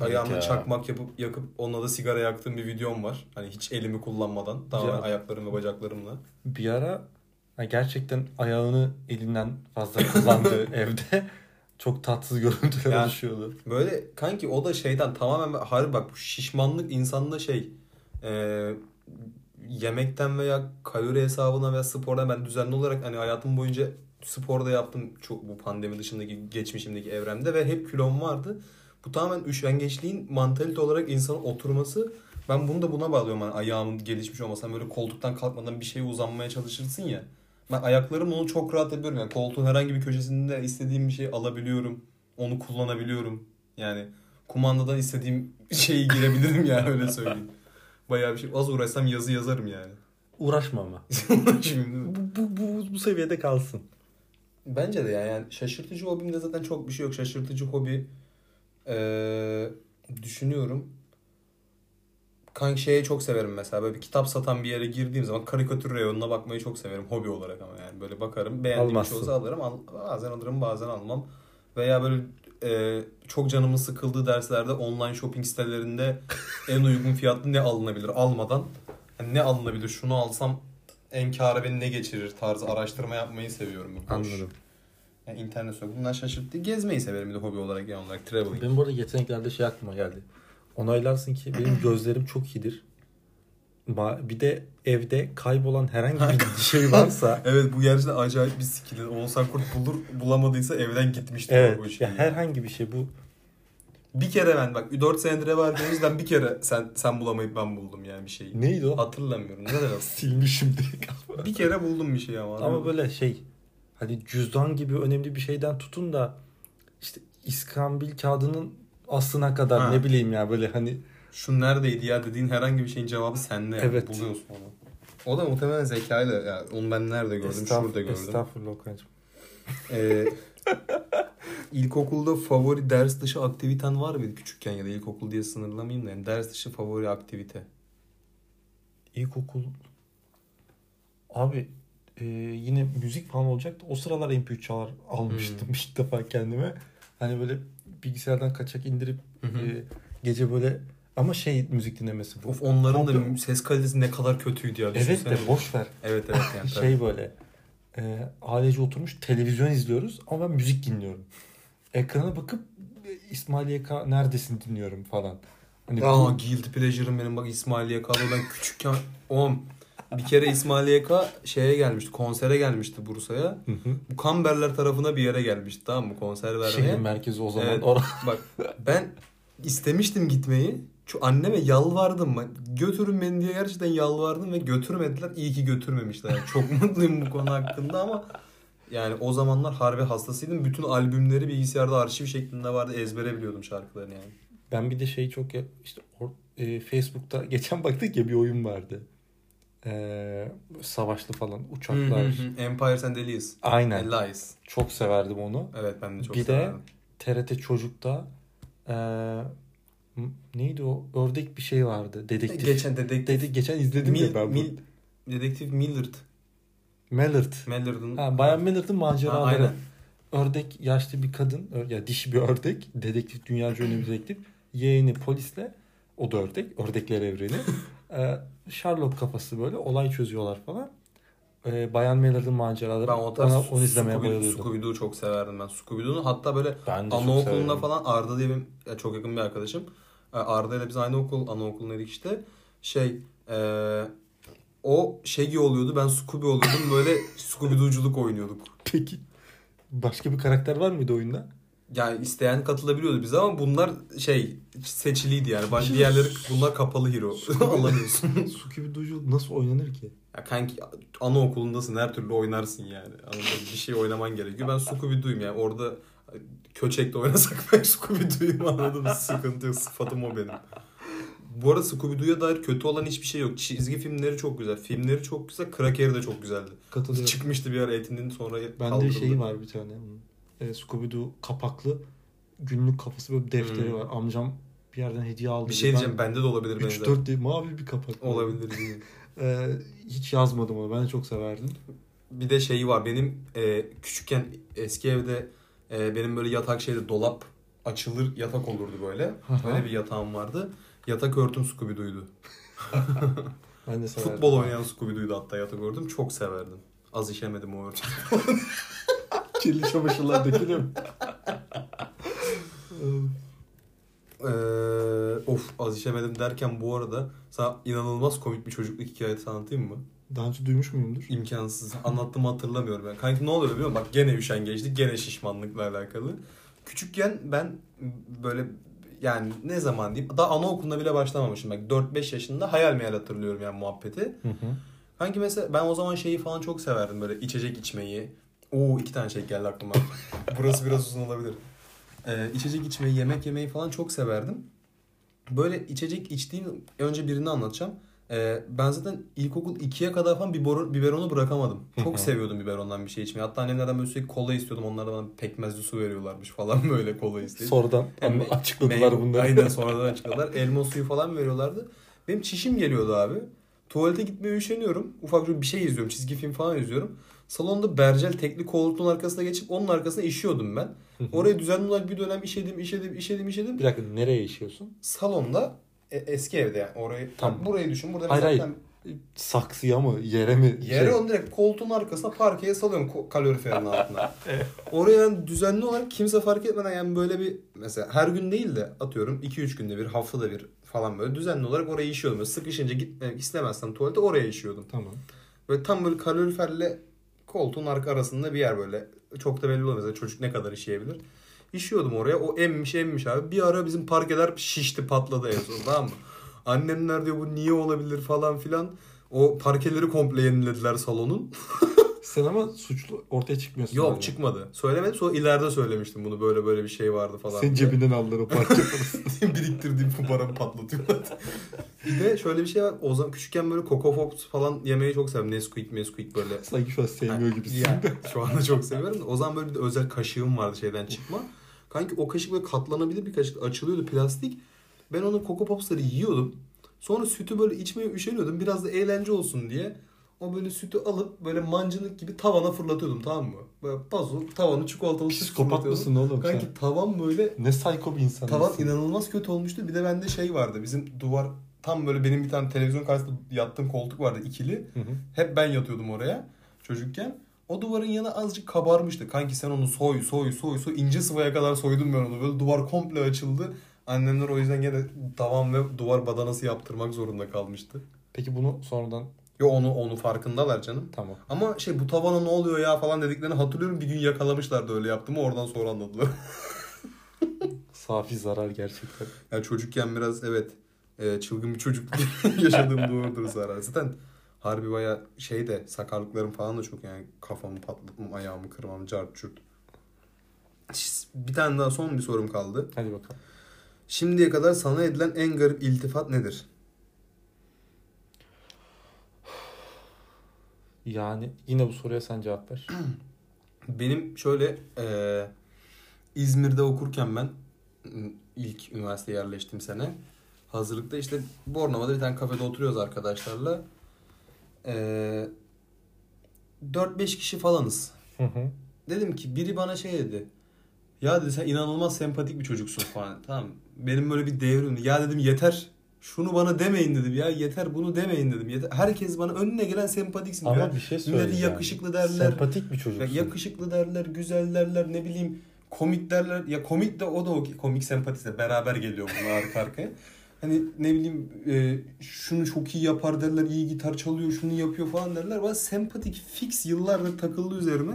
[SPEAKER 1] Ayağımla
[SPEAKER 2] ya.
[SPEAKER 1] çakmak yapıp yakıp onunla da sigara yaktığım bir videom var. Hani hiç elimi kullanmadan. Tamamen
[SPEAKER 2] Ya.
[SPEAKER 1] ayaklarım ve bacaklarımla.
[SPEAKER 2] Bir ara ha, gerçekten ayağını elinden fazla kullandığı evde çok tatsız görüntüler
[SPEAKER 1] Ya.
[SPEAKER 2] oluşuyordu.
[SPEAKER 1] Böyle kanki o da şeyden tamamen harbi bak bu şişmanlık insanda şey e, yemekten veya kalori hesabına veya sporda ben düzenli olarak hani hayatım boyunca sporda yaptım çok bu pandemi dışındaki geçmişimdeki evremde ve hep kilom vardı. Bu tamamen üşengeçliğin mantalite olarak insanın oturması. Ben bunu da buna bağlıyorum. Hani ayağımın gelişmiş olmasa böyle koltuktan kalkmadan bir şeye uzanmaya çalışırsın ya. Ben ayaklarımla onu çok rahat yapıyorum. Yani koltuğun herhangi bir köşesinde istediğim bir şey alabiliyorum. Onu kullanabiliyorum. Yani kumandadan istediğim şeyi girebilirim yani öyle söyleyeyim. Bayağı bir şey. Az uğraşsam yazı yazarım yani.
[SPEAKER 2] Uğraşma ama.
[SPEAKER 1] Şimdi
[SPEAKER 2] Bu, bu, bu, bu seviyede kalsın.
[SPEAKER 1] Bence de yani, yani şaşırtıcı hobimde zaten çok bir şey yok. Şaşırtıcı hobi eee, düşünüyorum. Kanka şeye çok severim mesela. Böyle bir kitap satan bir yere girdiğim zaman karikatür reyonuna bakmayı çok severim. Hobi olarak ama yani. Böyle bakarım. Beğendiğim bir şey
[SPEAKER 2] Almazsın.
[SPEAKER 1] olsa alırım. Al- bazen alırım bazen almam. Veya böyle eee, çok canımın sıkıldığı derslerde online shopping sitelerinde en uygun fiyatlı ne alınabilir almadan. Hani ne alınabilir şunu alsam en kâra beni ne geçirir tarzı araştırma yapmayı seviyorum.
[SPEAKER 2] Anladım.
[SPEAKER 1] Yani internet sokağından şaşırttı. Gezmeyi severim bir de hobi olarak genel olarak. Traveling.
[SPEAKER 2] Benim bu arada yeteneklerde şey aklıma geldi. Onaylarsın ki benim gözlerim çok iyidir. Ma- Bir de evde kaybolan herhangi bir şey varsa
[SPEAKER 1] Evet bu gerçekten acayip bir skill. Oğuzhan Kurt bulur bulamadıysa evden gitmiştir
[SPEAKER 2] evet
[SPEAKER 1] bu şey.
[SPEAKER 2] ya herhangi bir şey bu
[SPEAKER 1] Bir kere ben bak 4 senedir ev arkadaşımızdan bir kere sen sen bulamayıp ben buldum yani bir şeyi.
[SPEAKER 2] neydi o?
[SPEAKER 1] Hatırlamıyorum. Ne demek?
[SPEAKER 2] Silmişim
[SPEAKER 1] bir kere buldum bir şey ama.
[SPEAKER 2] Ama böyle şey hani cüzdan gibi önemli bir şeyden tutun da işte iskambil kağıdının aslına kadar
[SPEAKER 1] Ha.
[SPEAKER 2] ne bileyim ya böyle hani
[SPEAKER 1] Şu neredeydi ya dediğin herhangi bir şeyin cevabı sende.
[SPEAKER 2] Evet.
[SPEAKER 1] Buluyorsun onu. O da muhtemelen zekayla. Yani onu ben nerede gördüm?
[SPEAKER 2] Estağf-
[SPEAKER 1] Şurada gördüm.
[SPEAKER 2] Estağfurullah Okan'cığım.
[SPEAKER 1] Ee, ilkokulda favori ders dışı aktiviten var mıydı küçükken ya da ilkokul diye sınırlamayayım da yani ders dışı favori aktivite.
[SPEAKER 2] İlkokul abi e, yine müzik falan olacaktı. O sıralar MP3 çalar almıştım ilk defa kendime. Hani böyle bilgisayardan kaçak indirip e, gece böyle ama şey müzik dinlemesi bu.
[SPEAKER 1] Of onların da
[SPEAKER 2] Komple-
[SPEAKER 1] ses kalitesi ne kadar kötüydü ya.
[SPEAKER 2] Evet de boş ver.
[SPEAKER 1] Evet evet yani tabii.
[SPEAKER 2] şey böyle e, ailece oturmuş televizyon izliyoruz ama ben müzik dinliyorum. Ekrana bakıp e, İsmail YK neredesin dinliyorum falan. Hani
[SPEAKER 1] Aa
[SPEAKER 2] bu-
[SPEAKER 1] guilty pleasure'ım benim bak İsmail YK'da ben küçükken oğlum bir kere İsmail YK şeye gelmişti konsere gelmişti Bursa'ya. Bu Kamberler tarafına bir yere gelmişti tamam mı konser vermeye.
[SPEAKER 2] Şehir merkezi o zaman.
[SPEAKER 1] Evet.
[SPEAKER 2] Orada
[SPEAKER 1] Bak ben istemiştim gitmeyi. Şu anneme yalvardım ben. Götürün beni diye gerçekten yalvardım ve götürmediler. İyi ki götürmemişler. Yani çok mutluyum bu konu hakkında ama yani o zamanlar harbi hastasıydım. Bütün albümleri bilgisayarda arşiv şeklinde vardı. Ezbere biliyordum şarkılarını yani.
[SPEAKER 2] Ben bir de şeyi çok ya- işte or- e, Facebook'ta geçen baktık ya bir oyun vardı. E, savaşlı falan uçaklar.
[SPEAKER 1] Empires and Allies.
[SPEAKER 2] Aynen.
[SPEAKER 1] Allies.
[SPEAKER 2] Çok severdim onu.
[SPEAKER 1] Evet ben de çok
[SPEAKER 2] Bir de-
[SPEAKER 1] severdim.
[SPEAKER 2] TRT Çocuk'ta e, neydi o? Ördek bir şey vardı. Dedektif.
[SPEAKER 1] Geçen dedektif.
[SPEAKER 2] Dedi, geçen izledim ya
[SPEAKER 1] Mil,
[SPEAKER 2] ben bu.
[SPEAKER 1] Mil, dedektif Millard.
[SPEAKER 2] Mallard.
[SPEAKER 1] Millard'ın.
[SPEAKER 2] Ha, Bayan Mallard'ın
[SPEAKER 1] Ha,
[SPEAKER 2] maceraları.
[SPEAKER 1] aynen.
[SPEAKER 2] Ördek yaşlı bir kadın, ya dişi bir ördek, dedektif, dünyaca ünlü bir dedektif. Yeğeni polisle, o da ördek, ördekler evreni. Ee, Sherlock kafası böyle olay çözüyorlar falan. Ee, Bayan Mallard'ın maceraları.
[SPEAKER 1] Ben o tarz
[SPEAKER 2] Ona, onu izlemeye
[SPEAKER 1] Scooby-
[SPEAKER 2] bayılıyordum.
[SPEAKER 1] Scooby-Doo'yu çok severdim ben. Scooby-Doo'nu hatta böyle anaokulunda falan Arda diye benim ya çok yakın bir arkadaşım. E, Arda ile biz aynı okul anaokulundaydık işte. Şey e, o Shaggy oluyordu ben Scooby oluyordum. Böyle Scooby-Doo'culuk oynuyorduk.
[SPEAKER 2] Peki başka bir karakter var mıydı oyunda?
[SPEAKER 1] Yani isteyen katılabiliyordu bize ama bunlar şey seçiliydi yani.
[SPEAKER 2] Şey-
[SPEAKER 1] diğerleri bunlar kapalı hero. Alamıyorsun.
[SPEAKER 2] Scooby-Doo'cu nasıl oynanır ki?
[SPEAKER 1] Ya kanki anaokulundasın her türlü oynarsın yani. Anladın? Bir şey oynaman gerekiyor. Ben Scooby-Doo'yum yani orada köçekte oynasak ben Scooby-Doo'yum anladın mı? Sıkıntı yok sıfatım o benim. Bu arada Scooby-Doo'ya dair kötü olan hiçbir şey yok. Çizgi filmleri çok güzel. Filmleri çok güzel. Kraker'i de çok güzeldi.
[SPEAKER 2] Katılıyorum.
[SPEAKER 1] Çıkmıştı bir ara etinin sonra
[SPEAKER 2] Bende
[SPEAKER 1] kaldırıldı.
[SPEAKER 2] şeyi var bir tane. E, Scooby-Doo kapaklı günlük kafası böyle defteri
[SPEAKER 1] Hmm.
[SPEAKER 2] var. Amcam bir yerden hediye aldı.
[SPEAKER 1] Bir şey diyeceğim bende de olabilir benzer.
[SPEAKER 2] 3-4 değil mavi bir kapak.
[SPEAKER 1] Olabilir.
[SPEAKER 2] E, hiç yazmadım onu. Ben de çok severdim.
[SPEAKER 1] Bir de şeyi var benim e, küçükken eski evde e, benim böyle yatak şeyde dolap açılır yatak olurdu böyle.
[SPEAKER 2] Aha.
[SPEAKER 1] Öyle bir yatağım vardı. Yatak örtüm Scooby-Doo'ydu.
[SPEAKER 2] Ben de severdim.
[SPEAKER 1] Futbol oynayan Scooby-Doo'ydu hatta yatak örtüm. Çok severdim. Az işemedim o örtüm.
[SPEAKER 2] Kirli çamaşırlar dökülüyor mu?
[SPEAKER 1] Ee, of az işemedim derken bu arada sana inanılmaz komik bir çocukluk hikayesi anlatayım mı?
[SPEAKER 2] Daha önce duymuş muyumdur?
[SPEAKER 1] İmkansız. Anlattığımı hatırlamıyorum. Yani. Kanki ne oluyor biliyor musun? Bak gene üşengeçlik, gene şişmanlıkla alakalı. Küçükken ben böyle yani ne zaman diyeyim daha anaokuluna bile başlamamışım. Bak 4-5 yaşında hayal meyal hatırlıyorum yani muhabbeti.
[SPEAKER 2] Hı hı.
[SPEAKER 1] Kanki mesela ben o zaman şeyi falan çok severdim böyle içecek içmeyi. Oo iki tane şey geldi aklıma. Burası biraz uzun olabilir. Ee, içecek içmeyi, yemek yemeyi falan çok severdim. Böyle içecek içtiğim önce birini anlatacağım. Ee, ben zaten ilkokul 2'ye kadar falan biberon, biberonu bırakamadım. Çok seviyordum biberondan bir şey içmeyi. Hatta annemlerden böyle sürekli kola istiyordum. Onlar da bana pekmezli su veriyorlarmış falan böyle kola isteyip.
[SPEAKER 2] Sonradan
[SPEAKER 1] Yani
[SPEAKER 2] ama açıkladılar
[SPEAKER 1] Meyve-
[SPEAKER 2] bunları.
[SPEAKER 1] Aynen sonradan açıkladılar. Elma suyu falan veriyorlardı. Benim çişim geliyordu abi. Tuvalete gitmeye üşeniyorum. Ufak bir şey izliyorum. Çizgi film falan izliyorum. Salonda bercel tekli koltuğun arkasına geçip onun arkasına işiyordum ben. Oraya düzenli olarak bir dönem işedim, işedim, işedim, işedim.
[SPEAKER 2] Bir dakika nereye işiyorsun?
[SPEAKER 1] Salonda e, eski evde yani orayı
[SPEAKER 2] Tamam.
[SPEAKER 1] burayı düşün. Burada
[SPEAKER 2] Hayır,
[SPEAKER 1] zaten
[SPEAKER 2] hayır. Saksıya mı? Yere mi?
[SPEAKER 1] Yere
[SPEAKER 2] Şey-
[SPEAKER 1] onu direkt koltuğun arkasına parkeye salıyorum kaloriferin altına. Oraya yani düzenli olarak kimse fark etmeden yani böyle bir mesela her gün değil de atıyorum 2-3 günde bir haftada bir falan böyle düzenli olarak oraya işiyordum. Böyle sıkışınca gitmek istemezsem tuvalete oraya işiyordum.
[SPEAKER 2] Tamam.
[SPEAKER 1] Böyle tam böyle kaloriferle koltuğun arka arasında bir yer böyle. Çok da belli olmaz. Çocuk ne kadar işeyebilir. İşiyordum oraya. O emmiş emmiş abi. Bir ara bizim parkeler şişti patladı en son tamam mı? Annemler diyor bu niye olabilir falan filan. O parkeleri komple yenilediler salonun.
[SPEAKER 2] Sen ama suçlu ortaya çıkmıyorsun.
[SPEAKER 1] Yok
[SPEAKER 2] hala.
[SPEAKER 1] çıkmadı. Söylemedim sonra ileride söylemiştim bunu böyle böyle bir şey vardı falan.
[SPEAKER 2] Senin
[SPEAKER 1] diye.
[SPEAKER 2] cebinden aldılar o parça parasını.
[SPEAKER 1] Biriktirdiğim bu paramı patlatıyorlar. bir de şöyle bir şey var. O zaman küçükken böyle Coco Pops falan yemeyi çok seviyorum. Nesquik, Nesquik böyle.
[SPEAKER 2] Sanki şu an sevmiyor gibisin.
[SPEAKER 1] Yani şu anda çok seviyorum da. O zaman böyle bir de özel kaşığım vardı şeyden çıkma. Kanki o kaşık böyle katlanabilir bir kaşık. Açılıyordu plastik. Ben onu Coco Pops'ları yiyordum. Sonra sütü böyle içmeye üşeniyordum. Biraz da eğlence olsun diye. O böyle sütü alıp böyle mancınık gibi tavana fırlatıyordum tamam mı? Böyle paso tavanı çikolatalı süt
[SPEAKER 2] Psikopat mısın oğlum
[SPEAKER 1] Kanki
[SPEAKER 2] sen?
[SPEAKER 1] tavan böyle
[SPEAKER 2] Ne psycho bir insan.
[SPEAKER 1] Tavan inanılmaz kötü olmuştu. Bir de bende şey vardı. Bizim duvar tam böyle benim bir tane televizyon karşısında yattığım koltuk vardı ikili.
[SPEAKER 2] Hı hı.
[SPEAKER 1] Hep ben yatıyordum oraya çocukken. O duvarın yanı azıcık kabarmıştı. Kanki sen onu soy soy soy soy ince sıvaya kadar soydum ben onu. Böyle duvar komple açıldı. Annemler o yüzden gene tavan ve duvar badanası yaptırmak zorunda kalmıştı.
[SPEAKER 2] Peki bunu sonradan
[SPEAKER 1] Yo onu onu farkındalar canım.
[SPEAKER 2] tamam.
[SPEAKER 1] Ama şey bu tavana ne oluyor ya falan dediklerini hatırlıyorum. Bir gün yakalamışlardı öyle yaptığımı. Oradan sonra anladılar.
[SPEAKER 2] Safi zarar gerçekten.
[SPEAKER 1] Yani çocukken biraz evet e, çılgın bir çocukluk yaşadığım doğrudur zarar. Zaten harbi baya şey de sakarlıklarım falan da çok yani kafamı patlatmam, ayağımı kırmam, cart çurt. Bir tane daha son bir sorum kaldı.
[SPEAKER 2] Hadi bakalım.
[SPEAKER 1] Şimdiye kadar sana edilen en garip iltifat nedir?
[SPEAKER 2] Yani yine bu soruya sen cevap ver.
[SPEAKER 1] Benim şöyle e, İzmir'de okurken ben m, ilk üniversiteye yerleştiğim sene hazırlıkta işte Bornova'da bir tane kafede oturuyoruz arkadaşlarla. E, 4-5 kişi falanız.
[SPEAKER 2] Hı hı.
[SPEAKER 1] Dedim ki biri bana şey dedi. Ya dedi sen inanılmaz sempatik bir çocuksun falan. Tamam. Benim böyle bir devrim. Ya dedim yeter. Şunu bana demeyin dedim ya. Yeter bunu demeyin dedim. Yeter. Herkes bana önüne gelen sempatiksin.
[SPEAKER 2] Ama
[SPEAKER 1] ya.
[SPEAKER 2] bir şey
[SPEAKER 1] Milleti
[SPEAKER 2] söyleyeceğim.
[SPEAKER 1] yakışıklı derler.
[SPEAKER 2] Sempatik bir
[SPEAKER 1] Ya
[SPEAKER 2] çocuksun.
[SPEAKER 1] yakışıklı derler, güzel derler, ne bileyim komik derler. Ya komik de o da o komik sempatisi beraber geliyor bunlar arka arkaya. Hani ne bileyim e, şunu çok iyi yapar derler, iyi gitar çalıyor, şunu yapıyor falan derler. Bana sempatik, fix yıllardır takıldı üzerime.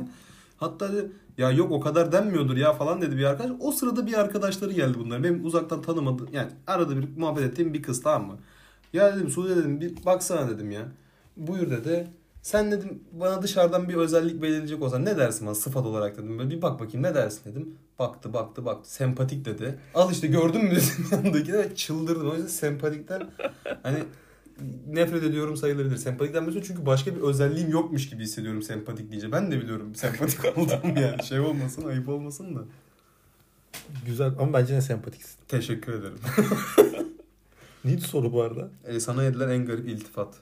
[SPEAKER 1] Hatta dedi, ya yok o kadar denmiyordur ya falan dedi bir arkadaş. O sırada bir arkadaşları geldi bunlar. Benim uzaktan tanımadığım yani arada bir muhabbet ettiğim bir kız tamam mı? Ya dedim Sude dedim bir baksana dedim ya. Buyur dedi. Sen dedim bana dışarıdan bir özellik belirleyecek olsan ne dersin bana sıfat olarak dedim. Böyle bir bak bakayım ne dersin dedim. Baktı baktı baktı. Sempatik dedi. Al işte gördün mü dedim yanındaki de çıldırdım. O yüzden sempatikten hani nefret ediyorum sayılabilir. Sempatik denmesi çünkü başka bir özelliğim yokmuş gibi hissediyorum sempatik deyince. Ben de biliyorum sempatik olduğum yani. Şey olmasın, ayıp olmasın da.
[SPEAKER 2] Güzel ama bence ne sempatiksin.
[SPEAKER 1] Teşekkür ederim.
[SPEAKER 2] Neydi soru bu arada?
[SPEAKER 1] E, sana edilen en garip iltifat.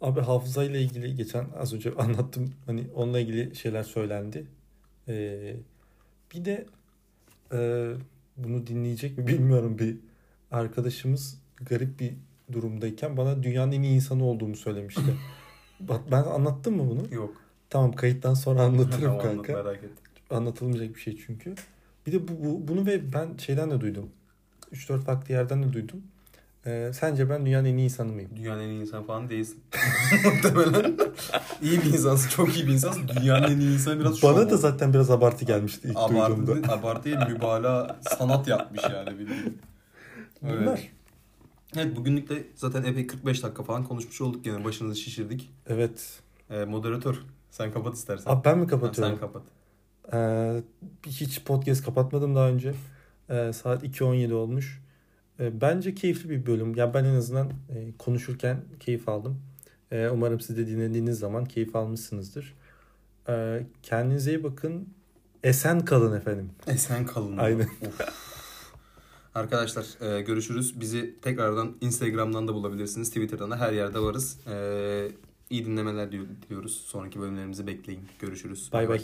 [SPEAKER 2] Abi hafızayla ilgili geçen az önce anlattım. Hani onunla ilgili şeyler söylendi. Ee, bir de e, bunu dinleyecek mi bilmiyorum bir arkadaşımız garip bir durumdayken bana dünyanın en iyi insanı olduğumu söylemişti. Ben anlattım mı bunu?
[SPEAKER 1] Yok.
[SPEAKER 2] Tamam kayıttan sonra anlatırım
[SPEAKER 1] Tamam, anlat,
[SPEAKER 2] kanka.
[SPEAKER 1] merak ettim.
[SPEAKER 2] Anlatılmayacak bir şey çünkü. Bir de bu, bu- bunu ve ben şeyden de duydum. 3-4 farklı yerden de duydum. Ee, sence ben dünyanın en iyi insanı mıyım?
[SPEAKER 1] Dünyanın en iyi insan falan değilsin. Muhtemelen. iyi bir insansın. Çok iyi bir insansın. Dünyanın en iyi insanı biraz
[SPEAKER 2] Bana da zaten biraz abartı gelmişti ilk duyduğumda.
[SPEAKER 1] Abartı, abartı değil, mübalağa sanat yapmış yani bildiğin.
[SPEAKER 2] Bunlar.
[SPEAKER 1] Evet bugünlük de zaten epey 45 dakika falan konuşmuş olduk gene başınızı şişirdik.
[SPEAKER 2] Evet.
[SPEAKER 1] Ee, moderatör sen kapat istersen.
[SPEAKER 2] Abi ben mi
[SPEAKER 1] Ha,
[SPEAKER 2] kapatıyorum?
[SPEAKER 1] sen kapat.
[SPEAKER 2] Ee, hiç podcast kapatmadım daha önce. Ee, saat 2.17 olmuş. Ee, bence keyifli bir bölüm. Ya ben en azından e, konuşurken keyif aldım. Ee, umarım siz de dinlediğiniz zaman keyif almışsınızdır. Ee, kendinize iyi bakın. Esen kalın efendim.
[SPEAKER 1] Esen kalın.
[SPEAKER 2] Aynen.
[SPEAKER 1] Arkadaşlar e, görüşürüz. Bizi tekrardan Instagram'dan da bulabilirsiniz. Twitter'dan da her yerde varız. E, iyi dinlemeler diliyoruz. Sonraki bölümlerimizi bekleyin. Görüşürüz.
[SPEAKER 2] Bay bay.